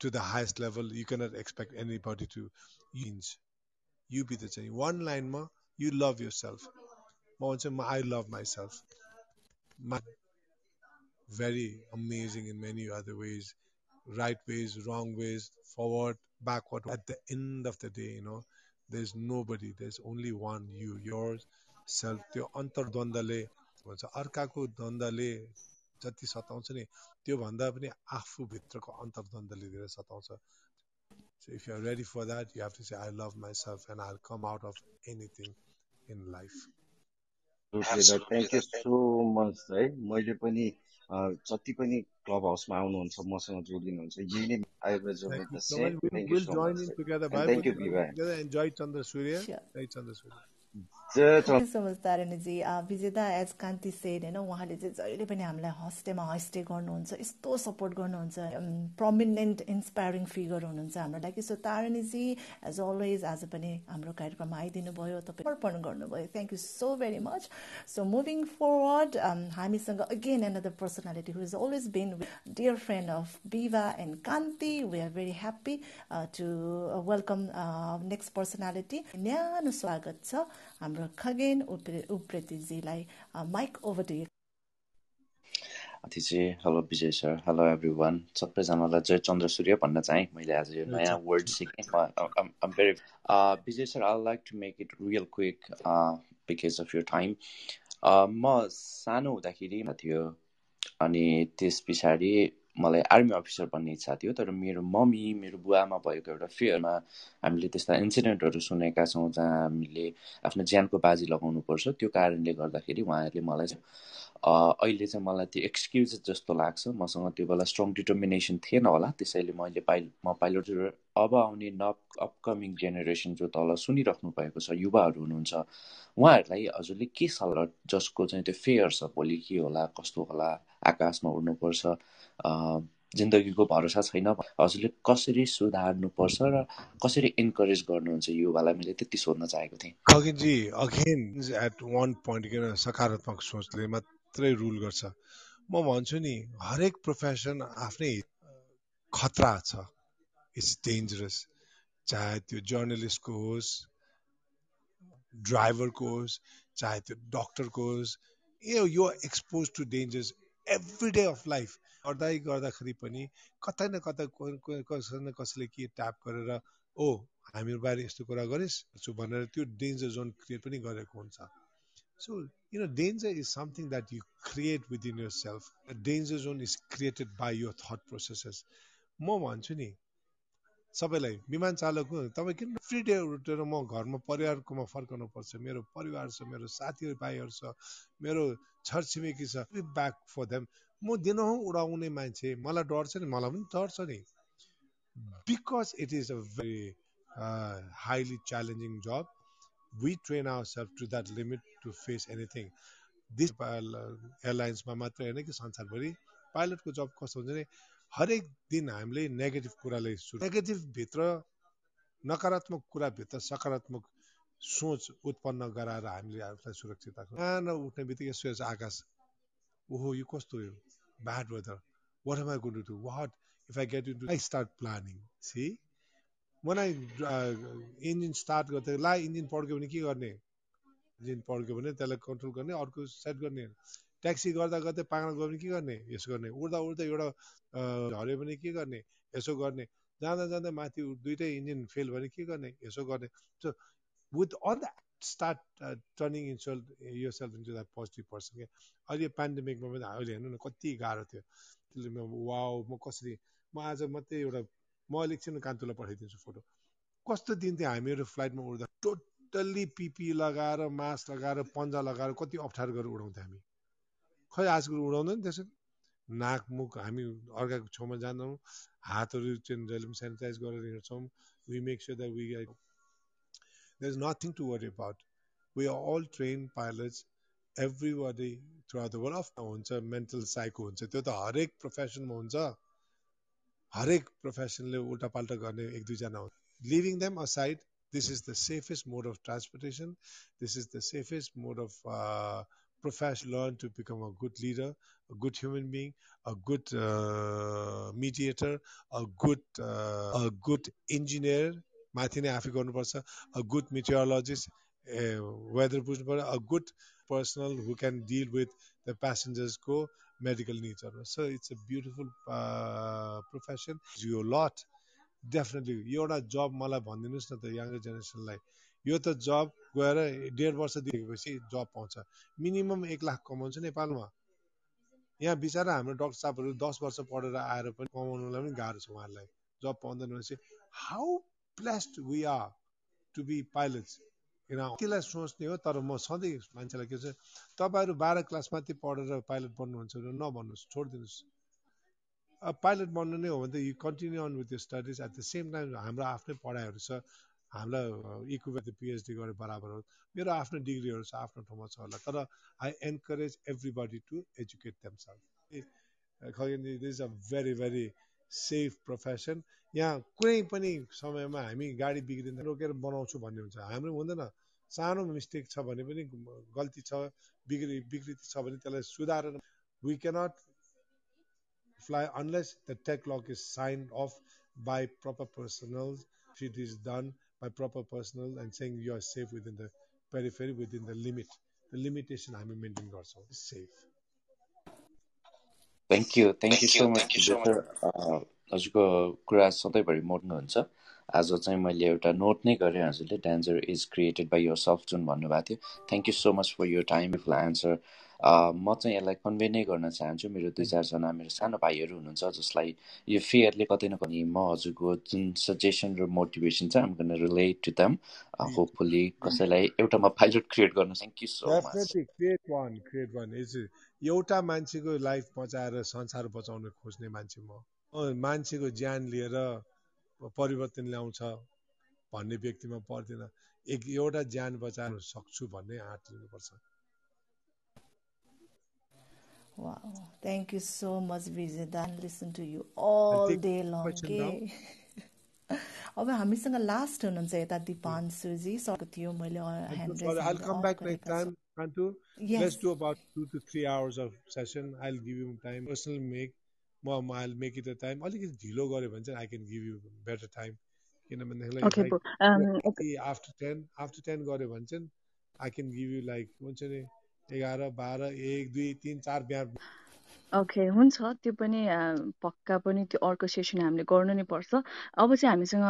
Speaker 1: to the highest level you cannot expect anybody to change. You be the change. One line ma you love yourself. I love myself. My, very amazing in many other ways. Right ways wrong ways forward backward. At the end of the day, you know, there's nobody. There's only one you, yours self. त्यो अन्तर्द्वन्द्वले भन्छ अर्काको द्वन्द्वले जति सताउँछ नि त्योभन्दा पनि आफूभित्रको अन्तर्द्वन्द्वले धेरै सताउँछ So if you're ready for that, you have to say, I love myself and I'll come out of anything in life.
Speaker 7: Thank you so much है। मैले पनि जति पनि क्लब हाउसमा आउनुहुन्छ मसँग जोडिनुहुन्छ यही नै
Speaker 1: Surya.
Speaker 3: समझदारणीजी विजेता एज कान्ति सेड होइन? उहाँले चाहिँ जहिले पनि हामीलाई हस्टेमा हस्टे गर्नुहुन्छ यस्तो सपोर्ट गर्नुहुन्छ प्रमिनेन्ट इन्सपायरिङ फिगर हुनुहुन्छ हाम्रो लागि. सो तारणीजी एज अलवेज आज पनि हाम्रो कार्यक्रममा आइदिनु भयो तपाईँ अर्पण गर्नुभयो. Thank you so very much so moving forward हामीसँग again another personality who is always been dear friend of Biva and Kanti we are very happy to welcome next personality न्यानो स्वागत छ हाम्रो खगेन उप्रेतीजीलाई माइक ओभर टु
Speaker 8: अतिथि hello Vijay sir hello everyone सबैजनालाई जय चन्द्र सूर्य भन्न चाहेँ। मैले आज यो नयाँ वर्ड सिकेँ। Very Vijay sir I like to make it real quick because of your time म सानो हुँदाखेरि थियो अनि त्यस पछाडि मलाई आर्मी अफिसर बन्ने इच्छा थियो तर मेरो मम्मी मेरो बुवामा भएको एउटा फियरमा हामीले त्यस्ता इन्सिडेन्टहरू सुनेका छौँ जहाँ हामीले आफ्नो ज्यानको बाजी लगाउनु पर्छ। त्यो कारणले गर्दाखेरि उहाँहरूले मलाई अहिले चाहिँ मलाई त्यो एक्सक्युज जस्तो लाग्छ। मसँग त्यो बेला स्ट्रङ डिटर्मिनेसन थिएन होला। त्यसैले मैले पाइ म पाइलट अब आउने न अपकमिङ जेनेरेसन जो तल सुनिराख्नु भएको छ युवाहरू हुनुहुन्छ उहाँहरूलाई हजुरले के सल्लाह जसको चाहिँ त्यो फेयर छ भोलि के होला कस्तो होला आकाशमा उड्नुपर्छ जिन्दगीको भरोसा छैन। हजुरले कसरी सुधार्नुपर्छ र कसरी इन्करेज गर्नुहुन्छ युवालाई? मैले त्यति सोध्न चाहेको थिएँ।
Speaker 1: खगिनजी अगेन एट वान पोइन्ट किन सकारात्मक सोचले मात्रै रुल गर्छ? म भन्छु नि हरेक प्रोफेसन आफ्नै खतरा छ। इट्स डेन्जरस चाहे त्यो जर्नलिस्टको होस् ड्राइभरको होस् चाहे त्यो डक्टरको होस् यो expose to dangers every day of life गर्दै गर्दाखेरि पनि कतै न कतै कसै न कसैले के ट्याप गरेर ओ हामीहरू बाहिर यस्तो कुरा गरिस् भनेर त्यो डेन्जर जोन क्रिएट पनि गरेको हुन्छ। So you know danger is something that you create within yourself danger zone is created by your thought processes म भन्छु नि सबैलाई विमान चालक तपाईँ किन फ्री डे उठेर म घरमा परिवारकोमा फर्काउनु पर्छ मेरो परिवार छ मेरो साथी भाइहरू छ मेरो छरछिमेकी छ। ब्याक फर देम म दिनहुँ उडाउने मान्छे मलाई डर छ नि मलाई पनि डर छ नि। Because it is a very highly challenging job we train our self to that limit to face anything this एयरलाइन्समा मात्रै होइन कि संसारभरि। पाइलटको जब कस्तो हुन्छ भने हरेक दिन हामीले नेगेटिभ कुराले नेगेटिभभित्र नकारात्मक कुराभित्र सकारात्मक सोच उत्पन्न गराएर हामीले आफूलाई सुरक्षित राख्छौँ बिहान उठ्ने बित्तिकै सोच आकाश ओहो यो कस्तो हो am I going to do? What if I get into? I start planning. See, when I uh, engine start गर्दा ला इन्जिन पड्क्यो भने के गर्ने इन्जिन पड्क्यो भने त्यसलाई कन्ट्रोल गर्ने अर्को सेट गर्ने ट्याक्सी गर्दा गर्दै पाङ्रा गयो भने के गर्ने? यसो गर्ने। उड्दा उड्दा एउटा झऱ्यो भने के गर्ने? यसो गर्ने। जाँदा जाँदा माथि दुइटै इन्जिन फेल भने के गर्ने? यसो गर्ने। So with all that start turning in self यो self into that positive person क्या? अहिले पेन्डेमिकमा पनि अहिले हेर्नु न कति गाह्रो थियो। त्यसले वाउ म कसरी म आज मात्रै एउटा म एकछिन कान्तुलाई पठाइदिन्छु फोटो। कस्तो दिन थियो हामीहरू फ्लाइटमा उड्दा। टोटल्ली पिपी लगाएर मास्क लगाएर पन्जा लगाएर कति अप्ठ्यारो गरेर उडाउँथ्यो हामी। खै आजकल उडाउँदैन त्यसरी नाक मुख हामी अर्काको छेउमा जाँदैनौँ हातहरू चाहिँ जहिले पनि सेनिटाइज गरेर हिँड्छौँ we make sure that we There's nothing to worry about. We are all trained pilots. Everybody throughout the world हुन्छ मेन्टल साइको हुन्छ त्यो त हरेक प्रोफेसनमा हुन्छ हरेक प्रोफेसनले उल्टापाल्टा गर्ने एक दुईजना हुन्छ living them aside this is the safest mode of transportation. This is the safest mode of uh, profession. Learn to become a good leader, a good human being, a good uh, mediator, a good uh, a good engineer, माथि नै आफै गर्नुपर्छ अ गुड मिटियोलोजिस्ट वेदर बुझ्नु पऱ्यो a good personal who can deal with the प्यासेन्जर्सको medical निड्सहरू so it's a beautiful profession यो लट डेफिनेटली एउटा जब मलाई भनिदिनुहोस् न त यङ्गर जेनेरेसनलाई यो त जब गएर डेढ वर्ष दिएपछि जब पाउँछ। मिनिमम एक लाख कमाउँछ नेपालमा। यहाँ बिचरा हाम्रो डक्टर साहबहरू दस वर्ष पढेर आएर पनि कमाउनुलाई पनि गाह्रो छ उहाँहरूलाई। जब पाउँदैन भनेपछि how blessed we are to be pilots त्यसलाई सोच्ने हो तर म सधैँ मान्छेलाई के छ तपाईँहरू बाह्र क्लास माथि पढेर पाइलट बन्नुहुन्छ भने नभन्नुहोस् छोडिदिनुहोस्। अब पाइलट बन्नु नै हो भने त you continue on with studies at the same time हाम्रो आफ्नै पढाइहरू छ। हामीलाई इक्विप पिएचडी गरे बराबर हो। मेरो आफ्नो डिग्रीहरू छ आफ्नो ठाउँमा छ होला। तर I encourage everybody to educate them self Khagen is a very very safe profession यहाँ कुनै पनि समयमा हामी गाडी बिग्रिँदा रोकेर बनाउँछु भन्ने हुन्छ। हाम्रो हुँदैन। सानो मिस्टेक छ भने पनि गल्ती छ बिग्रि विकृति छ भने त्यसलाई सुधारेर we cannot fly unless the tech lock is signed off by proper personnel. It is done by proper personnel and saying you are safe within the periphery, within the limit. The limitation हामी मेन्टेन गर्छौँ safe.
Speaker 8: Thank you thank you so much हजुरको कुरा सधैँभरि मोड्नुहुन्छ आज चाहिँ मैले एउटा नोट नै गरेँ हजुरले danger is created by yourself जुन भन्नुभएको थियो। Thank you so much for your time if answer म चाहिँ यसलाई कन्भे नै गर्न चाहन्छु। मेरो दुई चारजना मेरो सानो भाइहरू हुनुहुन्छ जसलाई यो फियरले कतै न कतै म हजुरको जुन सजेसन र मोटिभेसन छ आम गर्न रिलेट टु दम होपफुल्ली कसैलाई एउटा म पाइलट क्रिएट गर्न थ्याङ्क यू सो
Speaker 1: मच एउटा मान्छेको लाइफ बचाएर संसार बचाउन खोज्ने मान्छे म। मान्छेको ज्यान लिएर परिवर्तन ल्याउँछ भन्ने व्यक्तिमा पर्दैन। एक एउटा ज्यान बचाउन सक्छु भन्ने आँट लिनुपर्छ।
Speaker 3: Wow, thank you so much, Vijay. listen to you all day long. Okay. अब हामीसँग लास्ट हुनुहुन्छ यता दिपान्सुजी सकेको थियो मैले
Speaker 1: I'll come back next time, Kantu. Yes. Let's do about two to three hours of session. I'll give you time. Personally make म I'll make it a time. अलिकति ढिलो गऱ्यो भने चाहिँ I can give you better time. किनभनेदेखिलाई आफ्टर टेन आफ्टर टेन गऱ्यो भने चाहिँ I can give you like हुन्छ नि एघार बाह्र एक दुई तिन चार बिहान
Speaker 2: ओके हुन्छ। त्यो पनि पक्का पनि त्यो अर्को सेसन हामीले गर्नु नै पर्छ। अब चाहिँ हामीसँग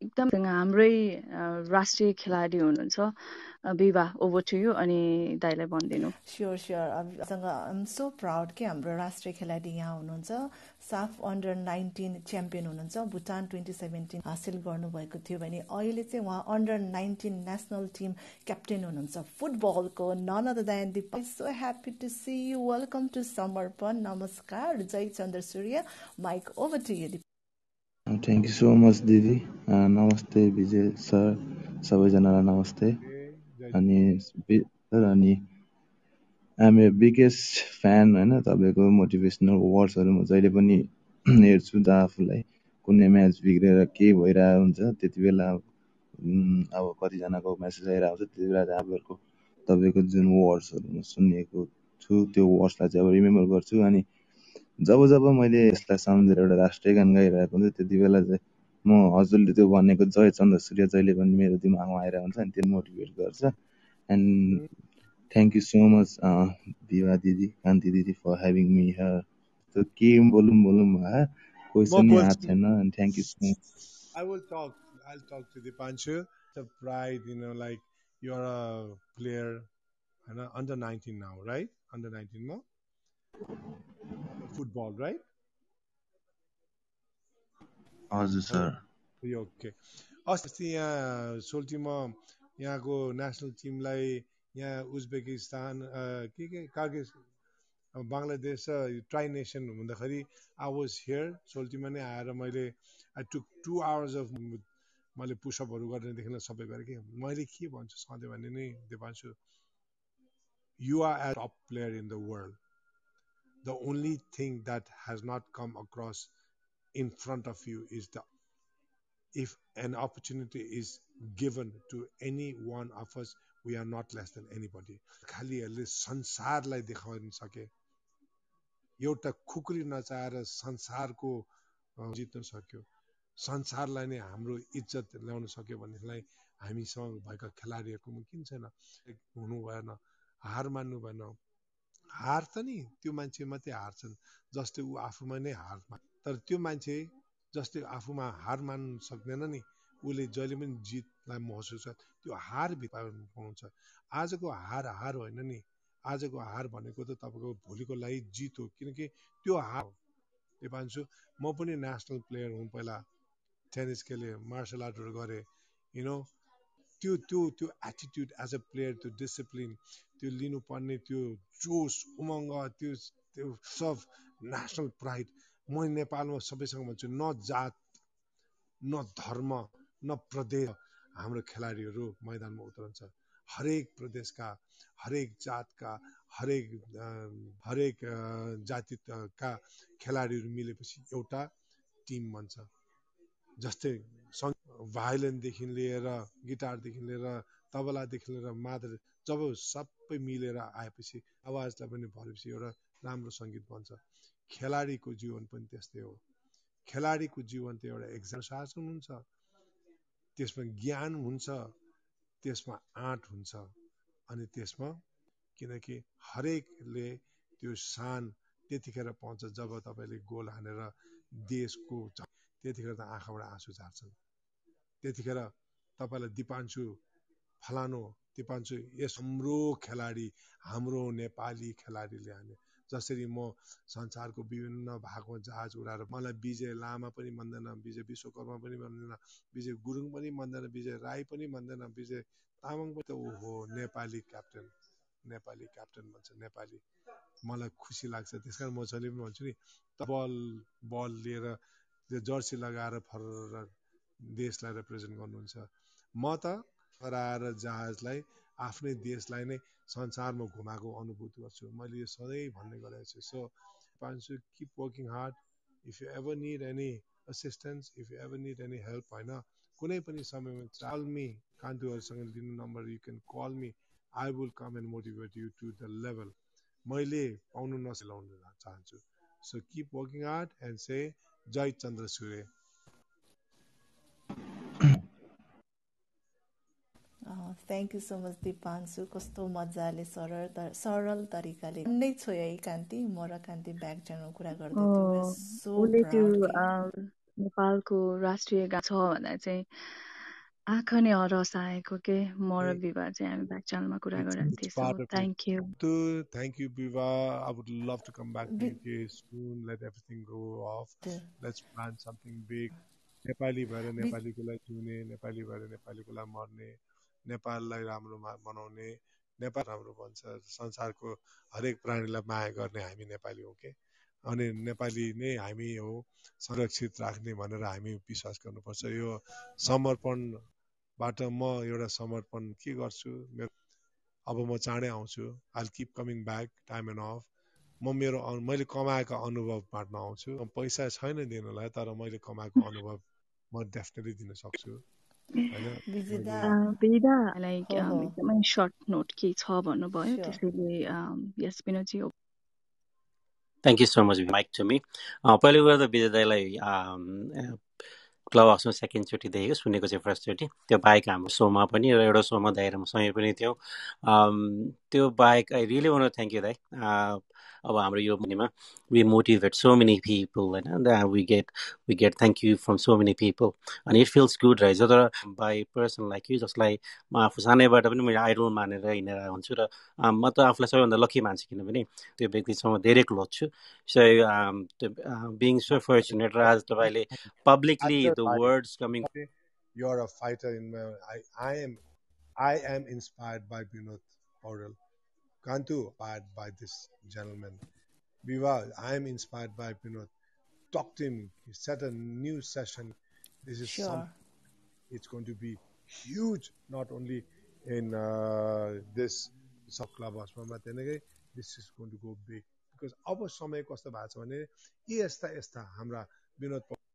Speaker 2: एकदम हाम्रै राष्ट्रिय खेलाडी हुनुहुन्छ। विवाह ओभर टु यु अनि दाइलाई भनिदिनु।
Speaker 3: स्योर स्योर अबसँग आइम सो प्राउड कि हाम्रो राष्ट्रिय खेलाडी यहाँ हुनुहुन्छ। साफ अन्डर नाइन्टिन च्याम्पियन हुनुहुन्छ। भुटान ट्वेन्टी सेभेन्टिन हासिल गर्नुभएको थियो भने अहिले चाहिँ उहाँ under nineteen national team captain हुनुहुन्छ। फुटबलको none other than Deep so happy to see you welcome to Samarpan नमस्कार जय चन्द्र सूर्य mike over to you
Speaker 9: thank you so much दिदी नमस्ते विजय सर सबैजनालाई नमस्ते अनि अनि आइएम ए बिगेस्ट फ्यान होइन तपाईँको मोटिभेसनल वर्ड्सहरू म जहिले पनि हेर्छु त आफूलाई। कुनै म्याच बिग्रेर के भइरहेको हुन्छ त्यति बेला अब कतिजनाको म्यासेज आइरहेको हुन्छ त्यति बेला तपाईँहरूको तपाईँको जुन वर्ड्सहरू म सुनेको छु त्यो वर्ड्सलाई चाहिँ अब रिमेम्बर गर्छु। अनि जब जब मैले यसलाई सम्झेर एउटा राष्ट्रिय गान गाइरहेको हुन्छ त्यति बेला चाहिँ म हजुरले त्यो भनेको जय चन्द्र सूर्य जहिले पनि मेरो दिमागमा आएर हुन्छ अनि त्यो मोटिभेट गर्छ। And thank you so much Diva दिदी कान्ति दिदी फर हेभिङ मि हर त्यो के बोलौँ बोलौँ भयो क्वेसन नै आएको छैन and thank you so much
Speaker 1: I will talk I will talk to the Panchu the pride you know like you are a player हैन अंडर 19 नाउ राइट अंडर 19 मा फुटबल राइट
Speaker 9: हजुर सर।
Speaker 1: ओके। अस्ति यहाँ सोल्टीमा यहाँको नेसनल टिमलाई यहाँ उज्बेकिस्तान के के कार्गे बङ्गलादेश ट्राई नेसन हुँदाखेरि आई वाज हियर सोल्टीमा नै आएर मैले I took two hours of मैले पुसअपहरू गर्नेदेखि सबै गरेँ कि। मैले के भन्छु सधैँ भने नि Dipanshu you are top player in the world the only thing that has not come across in front of you is the if an opportunity is given to any one of us, we are not less than anybody. संसारलाई देखाउन सके एउटा खुकुरी नचाहेर संसारको जित्न सक्यो संसारलाई नै हाम्रो इज्जत ल्याउन सक्यो भनेदेखिलाई हामीसँग भएका खेलाडीहरूकोमा किन छैन हुनु भएन हार मान्नु भएन हार त नि त्यो मान्छे मात्रै हार्छन् जस्तै ऊ आफूमा नै हार तर त्यो मान्छे जसले आफूमा हार मान्नु सक्दैन नि उसले जहिले पनि जितलाई महसुस त्यो हार पाउँछ। आजको हार हार होइन नि आजको हार भनेको त तपाईँको भोलिको लागि जित हो किनकि त्यो हार भन्छु म पनि नेसनल प्लेयर हुँ पहिला टेनिस खेलेँ मार्सल आर्टहरू गरेँ नो त्यो त्यो त्यो एटिट्युड एज अ प्लेयर त्यो डिसिप्लिन त्यो लिनुपर्ने त्यो जोस उमङ्ग त्यो त्यो सब नेसनल प्राइड म नेपालमा सबैसँग भन्छु न जात न धर्म न प्रदेश हाम्रो खेलाडीहरू मैदानमा उत्रन्छ। हरेक प्रदेशका हरेक जातका हरेक हरेक जातिका खेलाडीहरू मिलेपछि एउटा टिम बन्छ। जस्तै भायोलिनदेखि लिएर गिटारदेखि लिएर तबलादेखि लिएर मादर जब सबै मिलेर आएपछि आवाजलाई पनि भरेपछि एउटा राम्रो सङ्गीत बन्छ। खेलाडीको जीवन पनि त्यस्तै हो। खेलाडीको जीवन त एउटा एक्जाम शासन हुन्छ। त्यसमा ज्ञान हुन्छ त्यसमा आँट हुन्छ अनि त्यसमा किनकि हरेकले त्यो सान त्यतिखेर पाउँछ जब तपाईँले गोल हानेर देशको त्यतिखेर त आँखाबाट आँसु झार्छन्। त्यतिखेर तपाईँलाई दिपान्सु फलानु दिपान्सु यस हाम्रो खेलाडी हाम्रो नेपाली खेलाडीले हाने जसरी म संसारको विभिन्न भागमा जहाज उडाएर मलाई विजय लामा पनि भन्दैन विजय विश्वकर्मा पनि भन्दैन विजय गुरुङ पनि भन्दैन विजय राई पनि भन्दैन विजय तामाङ पनि त ओहो नेपाली क्याप्टेन नेपाली क्याप्टेन भन्छ नेपाली। मलाई खुसी लाग्छ त्यस कारण म जहिले पनि भन्छु नि बल बल लिएर त्यो जर्सी लगाएर फर देशलाई रिप्रेजेन्ट गर्नुहुन्छ। म त हराएर जहाजलाई आफ्नै देशलाई नै संसारमा घुमाएको अनुभूति गर्छु। मैले यो सधैँ भन्ने गरेको छु। So Panchu keep working hard if you ever need any assistance if you ever need any help होइन कुनै पनि समयमा चाल मी कान्तुहरूसँग दिनु number you can call me I will come and motivate you to the level मैले पाउनु नसिलाउनु चाहन्छु। So keep working hard and say Jay Chandra Surya.
Speaker 3: Thank you so much Dipanshu कस्तो मजाले सरल सरल तरिकाले। नै छु है कान्ति म र कान्ति च्यानल कुरा गर्दै
Speaker 2: त्यो नेपालको राष्ट्रिय गान छ भन्दा चाहिँ आँखा नै हरस आएको के? म र विवाह चाहिँ हामी ब्याक च्यानलमा कुरा गरेको थियौँ थ्याङ्क यू
Speaker 1: थ्याङ्क यू विवाह I would love to come back to soon let everything go off let's plan something big Nepali भएर नेपालीको लागि जिउने नेपाली भएर नेपालीको लागि मर्ने। नेपाललाई राम्रो बनाउने नेपाल राम्रो बन्छ संसारको हरेक प्राणीलाई माया गर्ने हामी नेपाली हो के? अनि नेपाली नै हामी हो संरक्षित राख्ने भनेर हामी विश्वास गर्नुपर्छ। यो समर्पणबाट म एउटा समर्पण के गर्छु? मेरो अब म चाँडै आउँछु। I keep coming back time and off म मेरो मैले कमाएको अनुभव बाँड्न आउँछु। पैसा छैन दिनलाई तर मैले कमाएको अनुभव म डेफिनेटली दिन सक्छु।
Speaker 2: लाइक एकदमै सर्ट नोट के छ भन्नुभयो त्यसैले यस विनोदजी
Speaker 6: thank you so much mike to me पहिलो कुरा त विजय दाईलाई क्लब हाउसमा सेकेन्डचोटि देखेको सुनेको चाहिँ फर्स्टचोटि त्यो बाहेक हाम्रो सोमा पनि र एउटा सोमा दाइरामा सँगै पनि थियो। त्यो बाहेक I really want thank you दाई अब हाम्रो यो मनीमा we motivate so many people होइन? We get we get thank you from so many people. अनि इट फिल्स गुड रहेछ तर बाई पर्सन लाइक यु जसलाई म आफू सानैबाट पनि मैले आइडल मानेर हिँडेर हुन्छु र म त आफूलाई सबैभन्दा लकी मान्छु किनभने त्यो व्यक्तिसँग धेरै क्लोज छु। सो बिङ सो फर्चुनेट र आज तपाईँले publicly The words coming
Speaker 1: You are a fighter in my I, I am I am inspired by Vinod Paudel. Kantu, inspired by this gentleman. Viva, I am inspired by Pinot. Talk to him. He set a new session. This is sure. some. It's going to be huge, not only in uh, this sub club this is going to go big because अब समय कस्तो भएको छ भने यी यस्ता यस्ता हाम्रा विनोद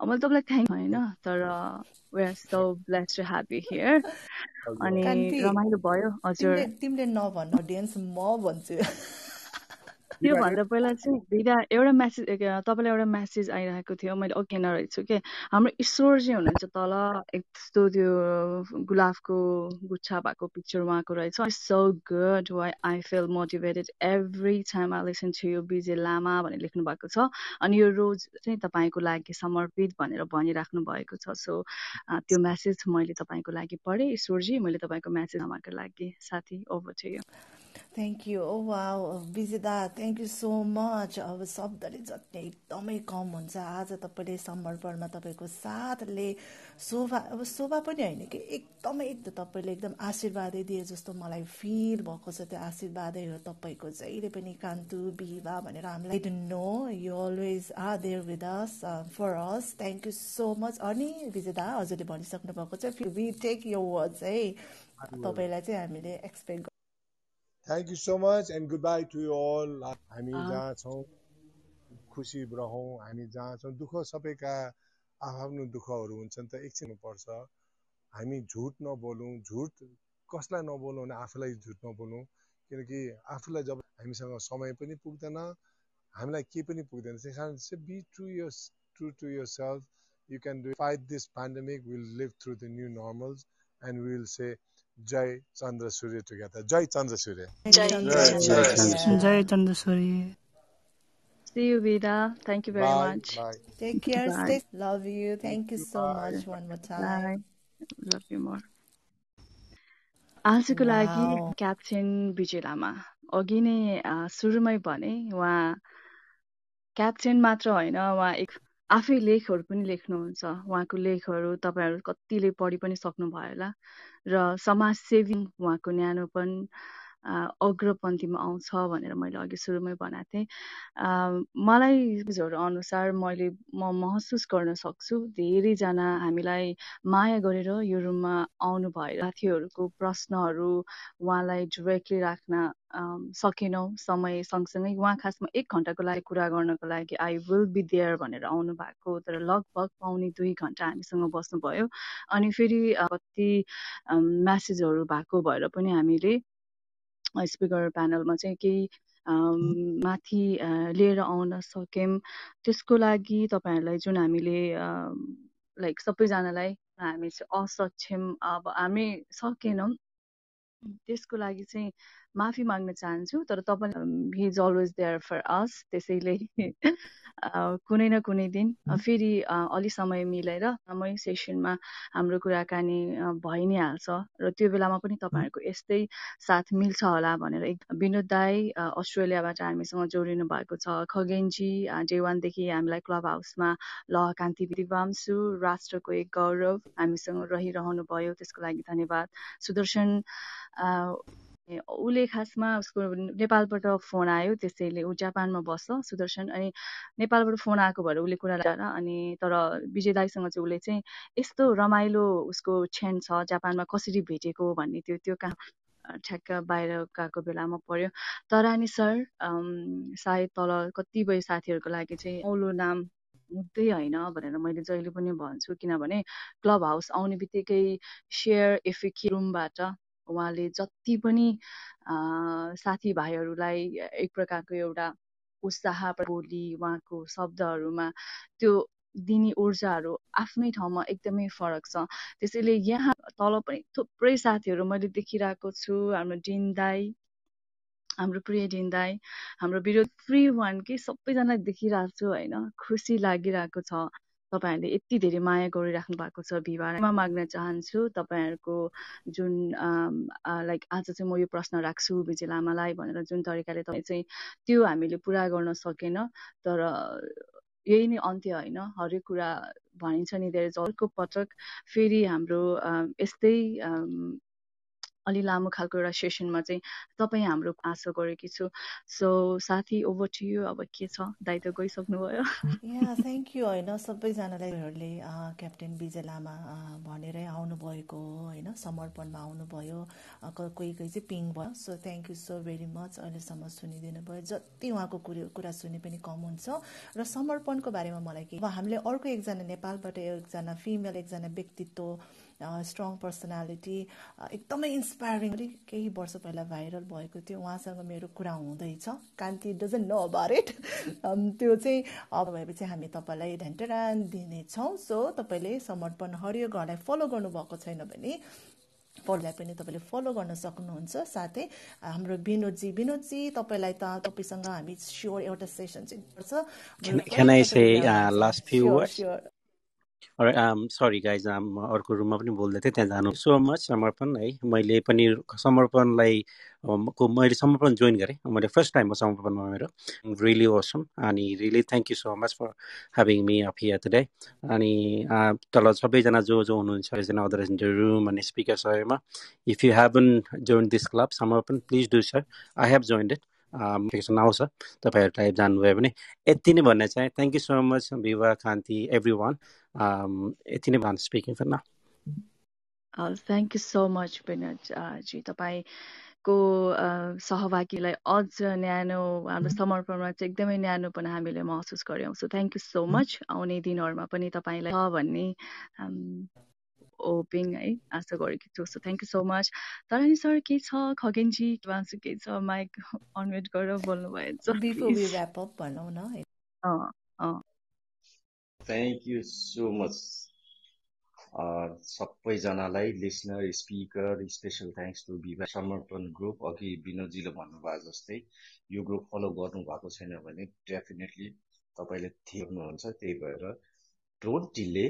Speaker 6: मैले
Speaker 2: तपाईँलाई थ्याङ्क होइन? तर we are so bless to happy here अनि रमाइलो भयो हजुर।
Speaker 3: तिमीले नभन्नु अडियन्स म भन्छु।
Speaker 2: त्योभन्दा पहिला चाहिँ भिडा एउटा म्यासेज तपाईँलाई एउटा म्यासेज आइरहेको थियो। मैले अघि हेर्न रहेछु कि हाम्रो ईश्वर चाहिँ हुनुहुन्छ तल यस्तो त्यो गुलाबको गुच्छा भएको पिक्चर उहाँको रहेछ। So good why I feel motivated every time I listen to यो बिजे लामा भनेर लेख्नु भएको छ। अनि यो रोज चाहिँ तपाईँको लागि समर्पित भनेर भनिराख्नु भएको छ। सो त्यो म्यासेज मैले तपाईँको लागि पढेँ। ईश्वरजी मैले तपाईँको म्यासेज आमाको लागि। साथी over to you
Speaker 3: thank you ओ वा Vijeta thank you so much अब शब्दले जति एकदमै कम हुन्छ आज तपाईँले समर्पणमा तपाईँको साथले शोभा अब शोभा पनि होइन कि एकदमै तपाईँले एकदम आशीर्वादै दिए जस्तो मलाई फिल भएको छ त्यो आशीर्वादै हो तपाईँको जहिले पनि कान्तु बिहिबा भनेर हामीलाई know you always are there with us for us thank you so much अनि विजेता हजुरले भनिसक्नु भएको छ वी टेक यो वर्ड्स है तपाईँलाई चाहिँ हामीले
Speaker 1: expect thank you so much and goodbye to you all हामी जहाँ छौँ खुसी रहौँ हामी जहाँ छौँ दुःख सबैका आफ्नो दुःखहरू हुन्छन् त एकछिन पर्छ हामी झुट नबोलौँ झुट कसलाई नबोलौँ भने आफूलाई झुट नबोलौँ। किनकि आफूलाई जब हामीसँग समय पनि पुग्दैन हामीलाई केही पनि पुग्दैन। त्यस कारण चाहिँ be true your true to yourself you can do fight this pandemic will live through the new normals and will say जय चन्द्र सूर्य टुगेदर जय चन्द्र सूर्य
Speaker 3: जय चन्द्र सूर्य
Speaker 2: See you, Vida. Thank you very
Speaker 1: bye,
Speaker 2: much.
Speaker 1: Bye.
Speaker 3: Take care. Bye. Stay. Love you. Thank you so bye. much one more time.
Speaker 2: Bye. Love you more. आजको लागि क्याप्टेन विजय लामा अघि नै सुरुमै भने उहाँ क्याप्टेन मात्र होइन उहाँ एक आफै लेखहरू पनि लेख्नुहुन्छ उहाँको लेखहरू तपाईँहरू कतिले पढि पनि सक्नुभयो होला। र समाजसेवी उहाँको न्यानोपन अग्रपन्थीमा आउँछ भनेर मैले अघि सुरुमै भनेको थिएँ। मलाई अनुसार मैले म महसुस गर्न सक्छु धेरैजना हामीलाई माया गरेर यो रुममा आउनु भएर साथीहरूको प्रश्नहरू उहाँलाई डिरेक्टली राख्न सकेनौँ। समय सँगसँगै उहाँ खासमा एक घन्टाको लागि कुरा गर्नको लागि आई विल बी देयर भनेर आउनु भएको तर लगभग पाउने दुई घन्टा हामीसँग बस्नुभयो। अनि फेरि कति म्यासेजहरू भएको भएर पनि हामीले स्पिकर प्यानलमा चाहिँ केही माथि लिएर आउन सक्यौँ त्यसको लागि तपाईँहरूलाई जुन हामीले लाइक सबैजनालाई हामी चाहिँ असक्षम अब हामी सकेनौँ। त्यसको लागि चाहिँ माफी माग्न चाहन्छु तर तपाईँ he is always there for us त्यसैले कुनै न कुनै दिन फेरि अलि समय मिलेर मै सेसनमा हाम्रो कुराकानी भइ नै हाल्छ र त्यो बेलामा पनि तपाईँहरूको यस्तै साथ मिल्छ होला भनेर एक विनोद दाई अस्ट्रेलियाबाट हामीसँग जोडिनु भएको छ। खगेनजी डे वानदेखि हामीलाई क्लब हाउसमा ल कान्ति दिवांशु राष्ट्रको एक गौरव हामीसँग रहिरहनु भयो त्यसको लागि धन्यवाद। सुदर्शन उसले खासमा उसको नेपालबाट फोन आयो त्यसैले ऊ जापानमा बस्छ सुदर्शन अनि नेपालबाट फोन आएको भएर उसले कुरा ल्याएर अनि तर विजय दाईसँग चाहिँ उसले चाहिँ यस्तो रमाइलो उसको क्षण छ जापानमा कसरी भेटेको भन्ने त्यो त्यो कहाँ ठ्याक्क बाहिर गएको बेलामा पर्यो। तर अनि सर सायद तल कतिपय साथीहरूको लागि चाहिँ औलो नाम मुद्दै होइन भनेर मैले जहिले पनि भन्छु किनभने क्लब हाउस आउने बित्तिकै सेयर एफिक रुमबाट उहाँले जति पनि साथीभाइहरूलाई एक प्रकारको एउटा उत्साह बोली उहाँको शब्दहरूमा त्यो दिने ऊर्जाहरू आफ्नै ठाउँमा एकदमै फरक छ। त्यसैले यहाँ तल पनि थुप्रै साथीहरू मैले देखिरहेको छु। हाम्रो डिन दाई हाम्रो प्रिय डिन दाई हाम्रो विरोध फ्री वान कि सबैजना देखिरहेको छु होइन? खुसी लागिरहेको छ। तपाईँहरूले यति धेरै माया गरिराख्नु भएको छ भिवारमा माग्न चाहन्छु तपाईँहरूको जुन लाइक आज चाहिँ म यो प्रश्न राख्छु विजय लामालाई भनेर जुन तरिकाले तपाईँ चाहिँ त्यो हामीले पुरा गर्न सकेन। तर यही नै अन्त्य होइन हरेक कुरा भनिन्छ नि धेरै अर्को पटक फेरि हाम्रो यस्तै अलि लामो खालको एउटा सेसनमा चाहिँ तपाईँ हाम्रो आशा गरेकी छु। सो साथी ओभर टु यु अब के छ? दाइ त गइसक्नुभयो।
Speaker 3: या थ्याङ्क यू होइन? सबैजनालाई क्याप्टेन विजय लामा भनेरै आउनुभएको होइन? समर्पणमा आउनुभयो। कोही कोही चाहिँ पिङ भयो। So thank you so very much अहिलेसम्म सुनिदिनु भयो। जति उहाँको कुरो कुरा सुने पनि कम हुन्छ। र समर्पणको बारेमा मलाई के हामीले अर्को एकजना नेपालबाट एकजना फिमेल एकजना व्यक्तित्व स्ट्रङ पर्सनालिटी एकदमै इन्सपायरिङ केही वर्ष पहिला भाइरल भएको थियो उहाँसँग मेरो कुरा हुँदैछ। Kanti doesn't know about it त्यो चाहिँ अब भएपछि हामी तपाईँलाई ढ्यान्टरान दिनेछौँ सो तपाईँले समर्पण हरियो घरलाई फलो गर्नुभएको छैन भने पढलाई पनि तपाईँले फलो गर्न सक्नुहुन्छ। साथै हाम्रो विनोदजी विनोदजी तपाईँलाई त तपाईँसँग हामी स्योर एउटा सेसन चाहिँ
Speaker 6: गर्छ सरी गाइज अर्को रुममा पनि बोल्दै थिएँ त्यहाँ जानु। सो मच समर्पण है मैले पनि समर्पणलाई को मैले समर्पण जोइन गरेँ। मैले फर्स्ट टाइम हो समर्पणमा मेरो। रियली ओसम अनि really thank you so much for having me of here today अनि तल सबैजना जो जो हुनुहुन्छ सबैजना अदर इन द रुम अनि स्पिकर सहरमा if you haven't join this club Samarpan please do sir I have joined it notification आउँछ तपाईँहरू टाइप जानुभयो भने यति नै भन्ने चाहिँ थ्याङ्क यू सो मच विवाह कान्ति एभ्री वान यति नै भन्नु स्पिकिङ फर न
Speaker 2: थ्याङ्क यू सो मच जी तपाईँको सहभागीलाई अझ न्यानो हाम्रो समर्पणमा चाहिँ एकदमै न्यानो पनि हामीले महसुस गऱ्यौँ so thank you so much आउने दिनहरूमा पनि तपाईँलाई छ भन्ने होपिङ है आशा गरेकी छु so thank you so much तर नि सर के छ खगेनजी वान्सु के छ माइक अनवेट गरेर बोल्नु
Speaker 3: भयो भनौँ
Speaker 7: न थ्याङ्क यू सो मच सबैजनालाई listener speaker special thanks to Vibha Samarpan group अघि विनोदजीले भन्नुभयो जस्तै यो ग्रुप फलो गर्नुभएको छैन भने डेफिनेटली तपाईँले थिर्नुहुन्छ त्यही भएर डोन्ट डिले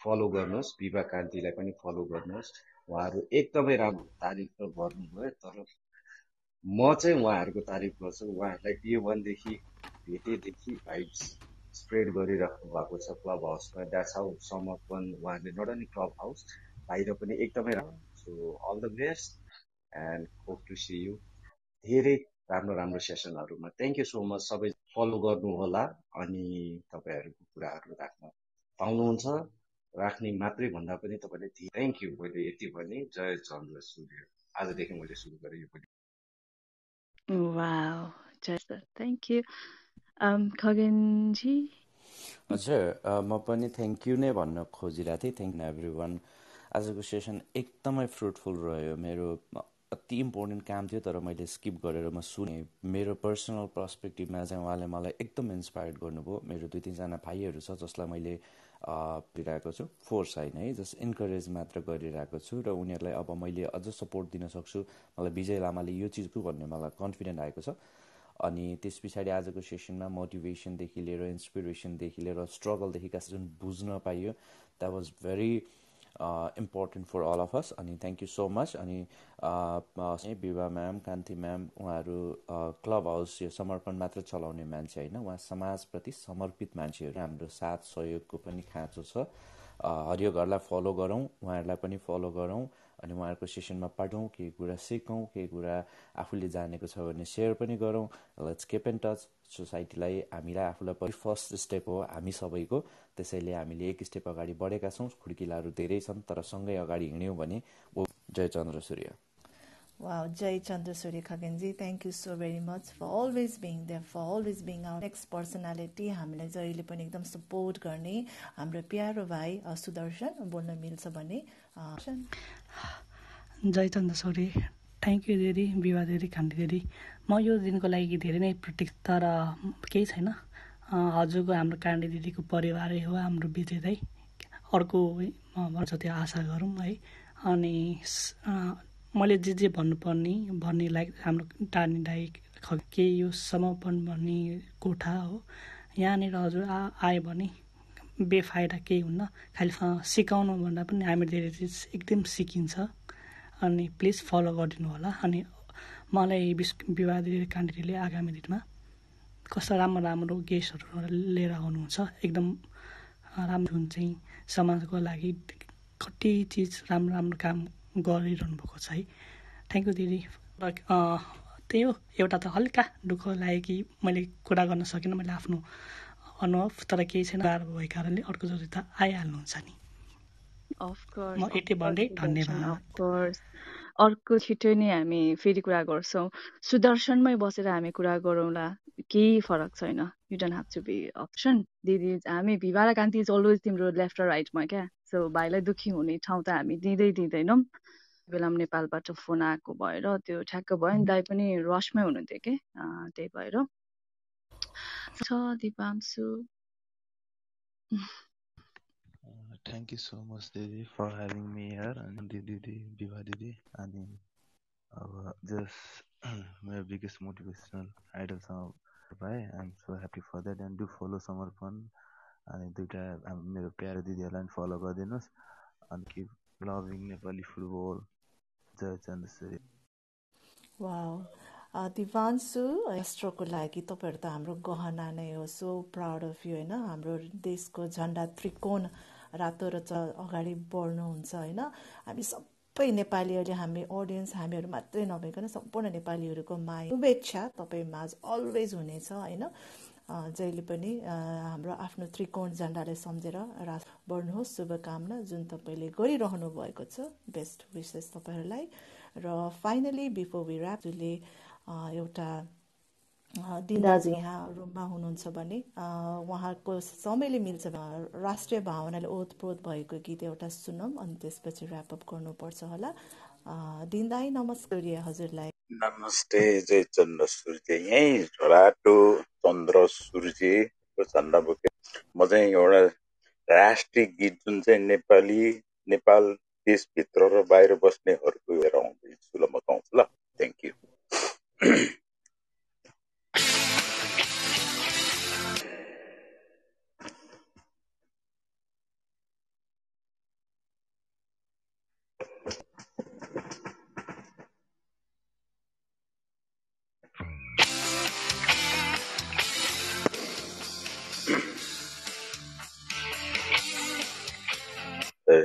Speaker 7: फलो गर्नुहोस् विभा कान्तिलाई पनि फलो गर्नुहोस्। उहाँहरू एकदमै राम्रो तारिफ त गर्नुभयो तर म चाहिँ उहाँहरूको तारिफ गर्छु। उहाँहरूलाई डे वानदेखि भेटेदेखि भाइब्स स्प्रेड गरिराख्नु भएको छ क्लब हाउसमा द्याट्स हाउ समर्पण उहाँले नट ओन्ली क्लब हाउस बाहिर पनि एकदमै राम्रो। So all the best and hope to see you धेरै राम्रो राम्रो सेसनहरूमा थ्याङ्क यू सो मच सबै फलो गर्नुहोला अनि तपाईँहरूको कुराहरू राख्न पाउनुहुन्छ। राख्ने मात्रै भन्दा पनि तपाईँले थ्याङ्क यू मैले यति भने जय चन्द्र सूर्य। आजदेखि मैले सुरु गरेँ यो पनि।
Speaker 2: थ्याङ्क यू खगेनजी?
Speaker 8: हजुर म पनि थ्याङ्क यू नै भन्न खोजिरहेको थिएँ। थ्याङ्क एभ्री वान आजको सेसन एकदमै फ्रुटफुल रह्यो। मेरो अति इम्पोर्टेन्ट काम थियो तर मैले स्किप गरेर म सुने। मेरो पर्सनल पर्सपेक्टिभमा चाहिँ उहाँले मलाई एकदम इन्सपायर्ड गर्नुभयो। मेरो दुई तिनजना भाइहरू छ जसलाई मैले गरिरहेको छु। फोर्स होइन है जस्ट इन्करेज मात्र गरिरहेको छु र उनीहरूलाई अब मैले अझ सपोर्ट दिन सक्छु। मलाई विजय लामाले यो चिजको भन्ने मलाई कन्फिडेन्ट आएको छ। अनि त्यस पछाडि आजको सेसनमा मोटिभेसनदेखि लिएर इन्सपिरेसनदेखि लिएर स्ट्रगलदेखिका जुन बुझ्न पाइयो। That was very important for all of us अनि थ्याङ्क यू सो मच अनि विवा म्याम कान्ति म्याम उहाँहरू क्लब हाउस यो समर्पण मात्र चलाउने मान्छे होइन उहाँ समाजप्रति समर्पित मान्छेहरू हाम्रो साथ सहयोगको पनि खाँचो छ। हरियो घरलाई फलो गरौँ उहाँहरूलाई पनि फलो गरौँ। अनि उहाँहरूको सेसनमा पढौँ केही कुरा सिकौँ केही कुरा आफूले जानेको छ भने सेयर पनि गरौँ। लेट्स केप एन्ड टच सोसाइटीलाई हामीलाई आफूलाई फर्स्ट स्टेप हो। हामी सबैको त्यसैले हामीले एक स्टेप अगाडि बढेका छौँ। खुड्किलाहरू धेरै छन् तर सँगै अगाडि हिँड्यौँ भने ओ जय चन्द्र सूर्य।
Speaker 3: Wow, Jai Chandrasuri Khagenji, thank you so very much for always being there, for always being our next personality. हामीलाई जहिले पनि एकदम सपोर्ट गर्ने हाम्रो प्यारो भाइ सुदर्शन बोल्न मिल्छ भने
Speaker 10: जय चन्द्रसौरी थ्याङ्क यू दिदी विवाह दिदी खान्डी दिदी म यो दिनको लागि धेरै नै प्रतीक तर केही छैन। हजुरको हाम्रो काण्डी दिदीको परिवारै हो हाम्रो दाई। अर्को भन्छ त्यो आशा गरौँ है। अनि मैले जे जे भन्नुपर्ने भन्ने लाइक हाम्रो टार्ने दाई के यो समर्पण भन्ने कोठा हो। यहाँनिर हजुर आ आयो भने बेफाइदा केही हुन्न। खालि सिकाउनु भन्दा पनि हामी धेरै चिज एकदम सिकिन्छ। अनि प्लिज फलो गरिदिनु होला। अनि मलाई विश विवाह काण्डीले आगामी दिनमा कस्तो राम्रो राम्रो गेस्टहरू लिएर आउनुहुन्छ। एकदम राम्रो चाहिँ समाजको लागि कति चिज राम्रो राम्रो काम गरिरहनु भएको छ है। थ्याङ्क यू दिदी। त्यही हो। एउटा त हल्का दुःख लाग्यो कि मैले कुरा गर्न सकिनँ। मैले आफ्नो अनुभव तर केही छैन। गाह्रो भएको कारणले अर्को जति त आइहाल्नुहुन्छ नि। म यति भन्दै धन्यवाद।
Speaker 2: अर्को छिटो नै हामी फेरि कुरा गर्छौँ। सुदर्शनमै बसेर हामी कुरा गरौँला केही फरक छैन। You don't have to be upset दिदी हामी भिभारा कान्ति इज अलवेज तिम्रो लेफ्ट र राइटमा क्या? सो भाइलाई दुःखी हुने ठाउँ त हामी दिँदै दिँदैनौँ। बेला नेपालबाट फोन आएको भएर त्यो ठ्याक्क भयो नि दाई पनि रसमै हुनुहुन्थ्यो कि? त्यही भएर। छ Dipanshu
Speaker 9: thank you so much दिदी फर ह्याभिङ मी हियर अनि दिदी विवाह दिदी अनि अब जस्ट मेरो बिगेस्ट मोटिभेसनल आइडलसँग भए I am so happy for that and do follow Samarpan अनि दुइटा मेरो प्यारो दिदीहरूलाई पनि फलो गरिदिनुहोस् अनि किप लभिङ नेपाली फुटबल जय चन्द्रश्री
Speaker 3: दिवान्सु राष्ट्रको लागि तपाईँहरू त हाम्रो गहना नै हो. सो प्राउड अफ यु होइन? हाम्रो देशको झन्डा त्रिकोण रातो र अगाडि बढ्नुहुन्छ होइन? हामी सबै नेपालीहरूले हामी अडियन्स हामीहरू मात्रै नभइकन सम्पूर्ण नेपालीहरूको माया। शुभेच्छा तपाईँ माझ अलवेज हुनेछ होइन? जहिले पनि हाम्रो आफ्नो त्रिकोण झन्डालाई सम्झेर रा बढ्नुहोस्। शुभकामना जुन तपाईँले गरिरहनु भएको छ। बेस्ट विशेष तपाईँहरूलाई। र फाइनली बिफोर वी एउटा दिदाजी यहाँ रुममा हुनुहुन्छ भने उहाँको समयले मिल्छ। राष्ट्रिय भावनाले ओतप्रोत भएको गीत एउटा सुनौँ अनि त्यसपछि ऱ्यापअप गर्नुपर्छ होला। दिनदाई नमस्कार हजुरलाई।
Speaker 11: नमस्ते जय चन्द्र सूर्य। यहीँ झोराटो चन्द्र सूर्यको झन्डा बोके म चाहिँ एउटा राष्ट्रिय गीत जुन चाहिँ नेपाली नेपाल देशभित्र र बाहिर बस्नेहरूको हेर आउँदैछु ल म गाउँछु ल। Thank you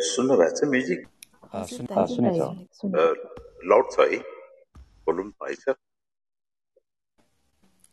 Speaker 11: Sunnavata music. Ah, Sunnavata. Lord Sai, Volum Sai, sir.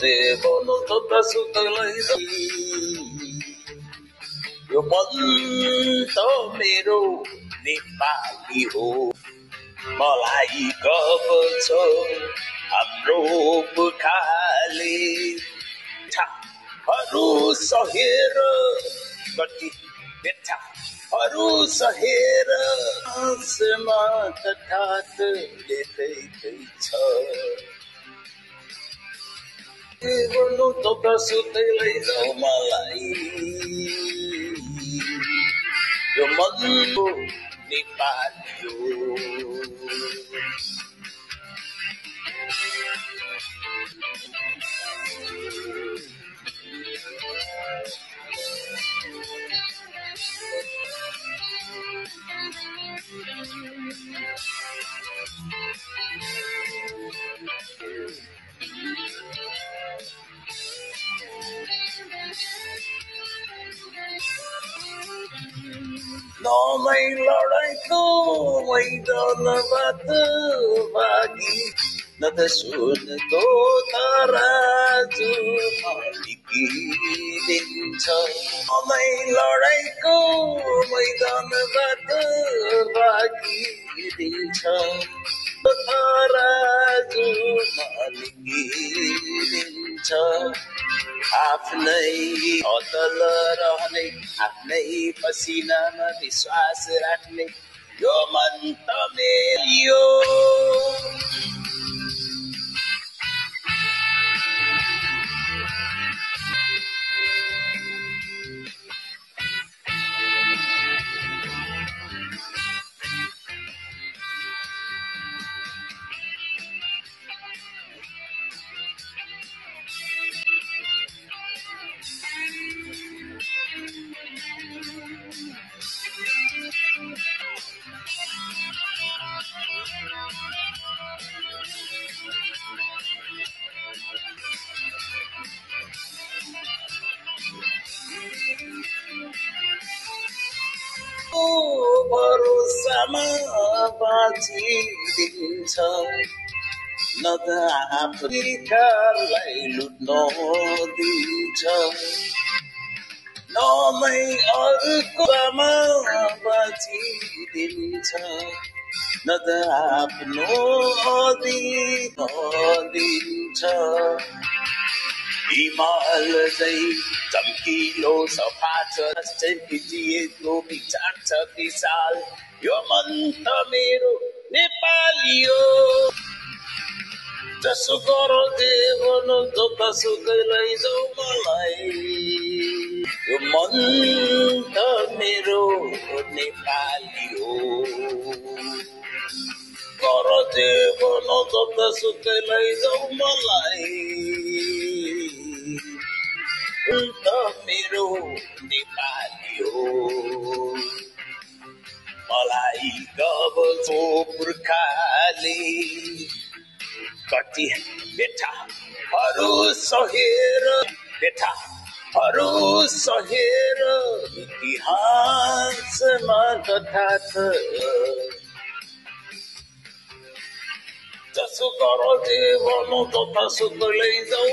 Speaker 11: त सुतलाई यो त मेरो नेपाली हो मलाई गफ छ हाम्रो पुखाले हरू सहेर कति बेठाहरू सहेर Evoluto pra su teleiro malai. Yo mando mi patio. Thank you. नमै लडाइँको मैदानबाट भागी। न त सुनको तराजु दिन्छ नमै लडाइँको मैदानबाट दिन्छ। दिन्छ आफ्नै अतल रहने आफ्नै पसिनामा विश्वास राख्ने यो मन त मेलियो। बाँचिदिन्छ न त आफ्रिकालाई लुट्न दिन्छ। नमै अर्कोमा बाँचिदिन्छ। न त आफ्नो दिन्छ हिमाल चाहिँ चम्किलो सफा छ भिजिएको विचार छ विशाल यो मन त मेरो नेपाली हो जसो गरो देवनो त सुकै लैजाउ मलाई। यो मन त मेरो नेपाली हो गर देवनो त सुकै लैजाउ मलाई। मेरो नेपाली मलाई गबो पुर्खाले कति बेठाहरू सहेर बेठाहरू सहेर इतिहासमा कथा छ जसो गर देवनु तथा सुख लैजाउ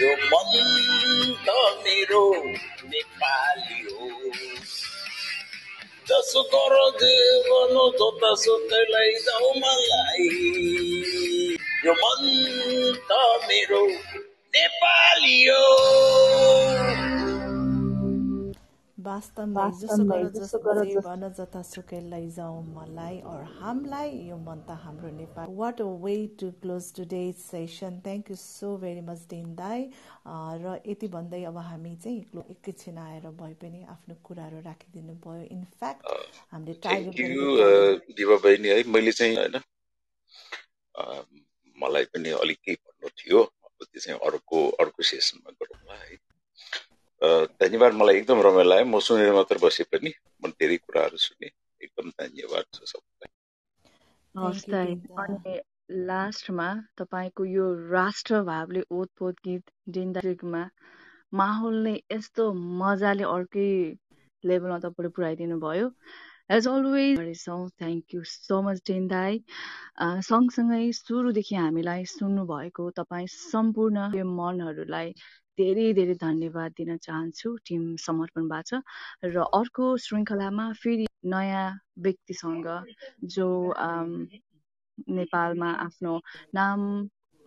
Speaker 11: यो मन त मेरो नेपाली हो जसो गर देवनु जतासुकै लैजाऊ मलाई। यो मन त मेरो नेपाली हो
Speaker 3: वास्तवमा जसो गर भन जतासुकै लैजाउँ मलाई अर हामीलाई यो मन त हाम्रो Nepal. What a way to close today session thank you so very much दिन दाई र यति भन्दै अब हामी चाहिँ एकैछिन आएर भए पनि आफ्नो कुराहरू राखिदिनु भयो। इनफ्याक्ट हामीले
Speaker 11: टाइगर दिवा बहिनी है मैले चाहिँ होइन मलाई पनि अलिक केही भन्नु थियो। त्यो चाहिँ अर्को अर्को सेसनमा गरौँला है। धन्यवाद मलाई एकदम रमाइलो लाग्यो। म सुनेर मात्र बसे पनि। म धेरै कुराहरू सुने। एकदम धन्यवाद छ सबैलाई।
Speaker 2: अनि लास्टमा तपाईँको यो राष्ट्रभावले ओतपोत गीत डिन्डामा माहौल नै यस्तो मजाले अर्कै लेभलमा तपाईँले पुऱ्याइदिनु भयो एज अलवेज गरेछौँ थ्याङ्क यू सो मच डेन्दाई सँगसँगै सुरुदेखि हामीलाई सुन्नुभएको तपाईँ सम्पूर्ण मनहरूलाई धेरै धेरै धन्यवाद दिन चाहन्छु टिम समर्पणबाट र अर्को श्रृङ्खलामा फेरि नयाँ व्यक्तिसँग जो नेपालमा आफ्नो नाम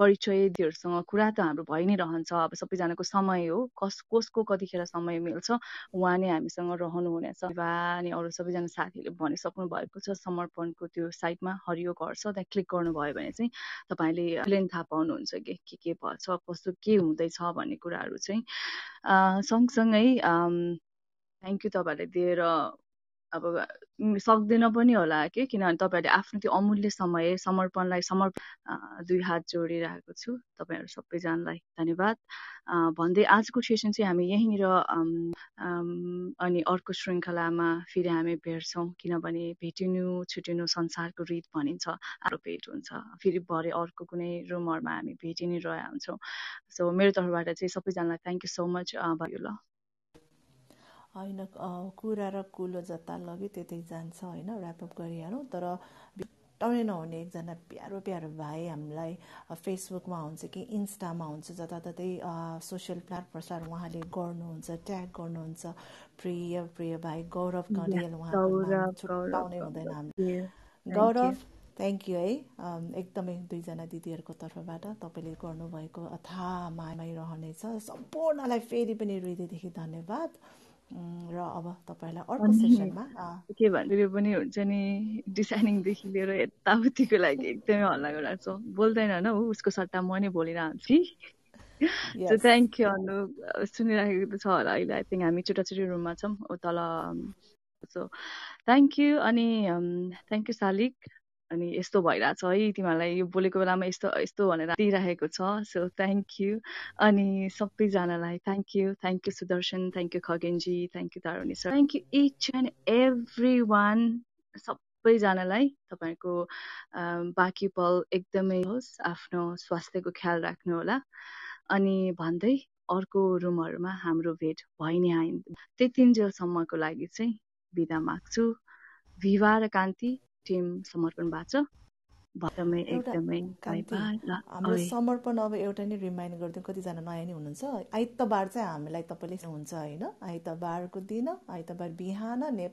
Speaker 2: परिचयहरूसँग कुरा त हाम्रो भइ नै रहन्छ। अब सबैजनाको समय हो। कस कसको कतिखेर समय मिल्छ उहाँ नै हामीसँग रहनुहुनेछ। अनि अरू सबैजना साथीहरूले भनिसक्नु भएको छ समर्पणको त्यो साइटमा हरियो घर छ त्यहाँ क्लिक गर्नुभयो भने चाहिँ तपाईँले प्लेन थाहा पाउनुहुन्छ कि के के भएछ कस्तो के हुँदैछ भन्ने कुराहरू चाहिँ। सँगसँगै थ्याङ्क यू तपाईँहरूले दिएर अब सक्दैन पनि होला कि? किनभने तपाईँहरूले आफ्नो त्यो अमूल्य समय समर्पणलाई समर्प दुई हात जोडिरहेको छु। तपाईँहरू सबैजनालाई धन्यवाद। भन्दै आजको सेसन चाहिँ हामी यहीँनिर अनि अर्को श्रृङ्खलामा फेरि हामी भेट्छौँ किनभने भेटिनु छुटिनु संसारको रित भनिन्छ। आरो भेट हुन्छ। फेरि भरे अर्को कुनै रुमहरूमा हामी भेटि नै रहेका हुन्छौँ। सो मेरो तर्फबाट चाहिँ सबैजनालाई थ्याङ्क यू सो मच भयो ल।
Speaker 3: होइन कुरा र कुलो जता लग्यो त्यतै जान्छ होइन ऱ्यापअप गरिहालौँ। तर टाउनै नहुने एकजना प्यारो प्यारो भाइ हामीलाई फेसबुकमा हुन्छ कि इन्स्टामा हुन्छ जताततै सोसियल प्लाट प्रसार उहाँले गर्नुहुन्छ ट्याग गर्नुहुन्छ। प्रिय प्रिय भाइ गौरव कँडेल उहाँ छुट्याउनै हुँदैन हामीले गौरव थ्याङ्क यू है। एकदमै दुईजना दिदीहरूको तर्फबाट तपाईँले गर्नुभएको अथा मायामै रहनेछ। सम्पूर्णलाई फेरि पनि हृदयदेखि धन्यवाद। र अब तपाईँलाई अर्को सेसनमा
Speaker 2: के भन्छ यो पनि हुन्छ नि डिजाइनिङदेखि लिएर यताउतिको लागि एकदमै हल्ला गरिरहेको छ। बोल्दैन होइन ऊ उसको सट्टा म नै बोलिरहन्छु। So thank you Anu. सुनिराखेको छ होला अहिले आई थिङ्क हामी छुट्टा रुममा छौँ तल सो थ्याङ्क यू अनि थ्याङ्क यू सालिक। अनि यस्तो भइरहेछ है तिमीहरूलाई यो बोलेको बेलामा यस्तो यस्तो भनेर दिइरहेको छ सो थ्याङ्क यू अनि सबैजनालाई thank you thank you Sudarshan thank you खगेनजी thank you Taruni sir thank you each and every one सबैजनालाई तपाईँको बाँकी पल एकदमै होस् आफ्नो स्वास्थ्यको ख्याल राख्नु होला। अनि भन्दै अर्को रुमहरूमा हाम्रो भेट भइ नै आइन। त्यतिन्जेलसम्मको लागि चाहिँ बिदा माग्छु। भिवा र कान्ति। टिम समर्पणबाट एकदमै एकदमै
Speaker 3: हाम्रो समर्पण अब एउटा नै रिमाइन्ड गरिदिउँ कतिजना नयाँ नै हुनुहुन्छ। आइतबार चाहिँ हामीलाई तपाईँले हुन्छ होइन? आइतबारको दिन आइतबार बिहान ने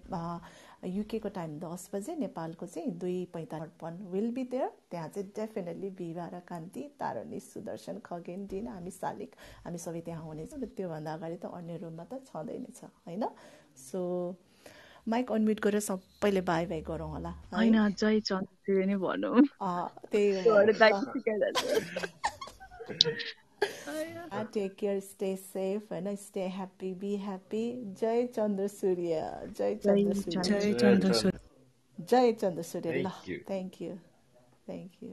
Speaker 3: युकेको टाइम दस बजे नेपालको चाहिँ दुई पैँतालिस विल बी देयर त्यहाँ चाहिँ डेफिनेटली बिहिबार कान्ति तारणी सुदर्शन खगेन दिन हामी शालिक हामी सबै त्यहाँ हुनेछौँ। र त्योभन्दा अगाडि त अन्य रुममा त छँदै नै छ होइन? सो माइक अनम्युट गरेर सबैले बाई बाई गरौँ होला।
Speaker 2: होइन जय चन्द्र नै भनौँ।
Speaker 3: टेक केयर स्टे सेफ होइन? स्टे ह्याप्पी बी ह्याप्पी जय चन्द्र सूर्य जय चन्द्र सूर्य
Speaker 10: जय चन्द्र सूर्य
Speaker 3: जय चन्द्र सूर्य ल थ्याङ्क यू थ्याङ्क यू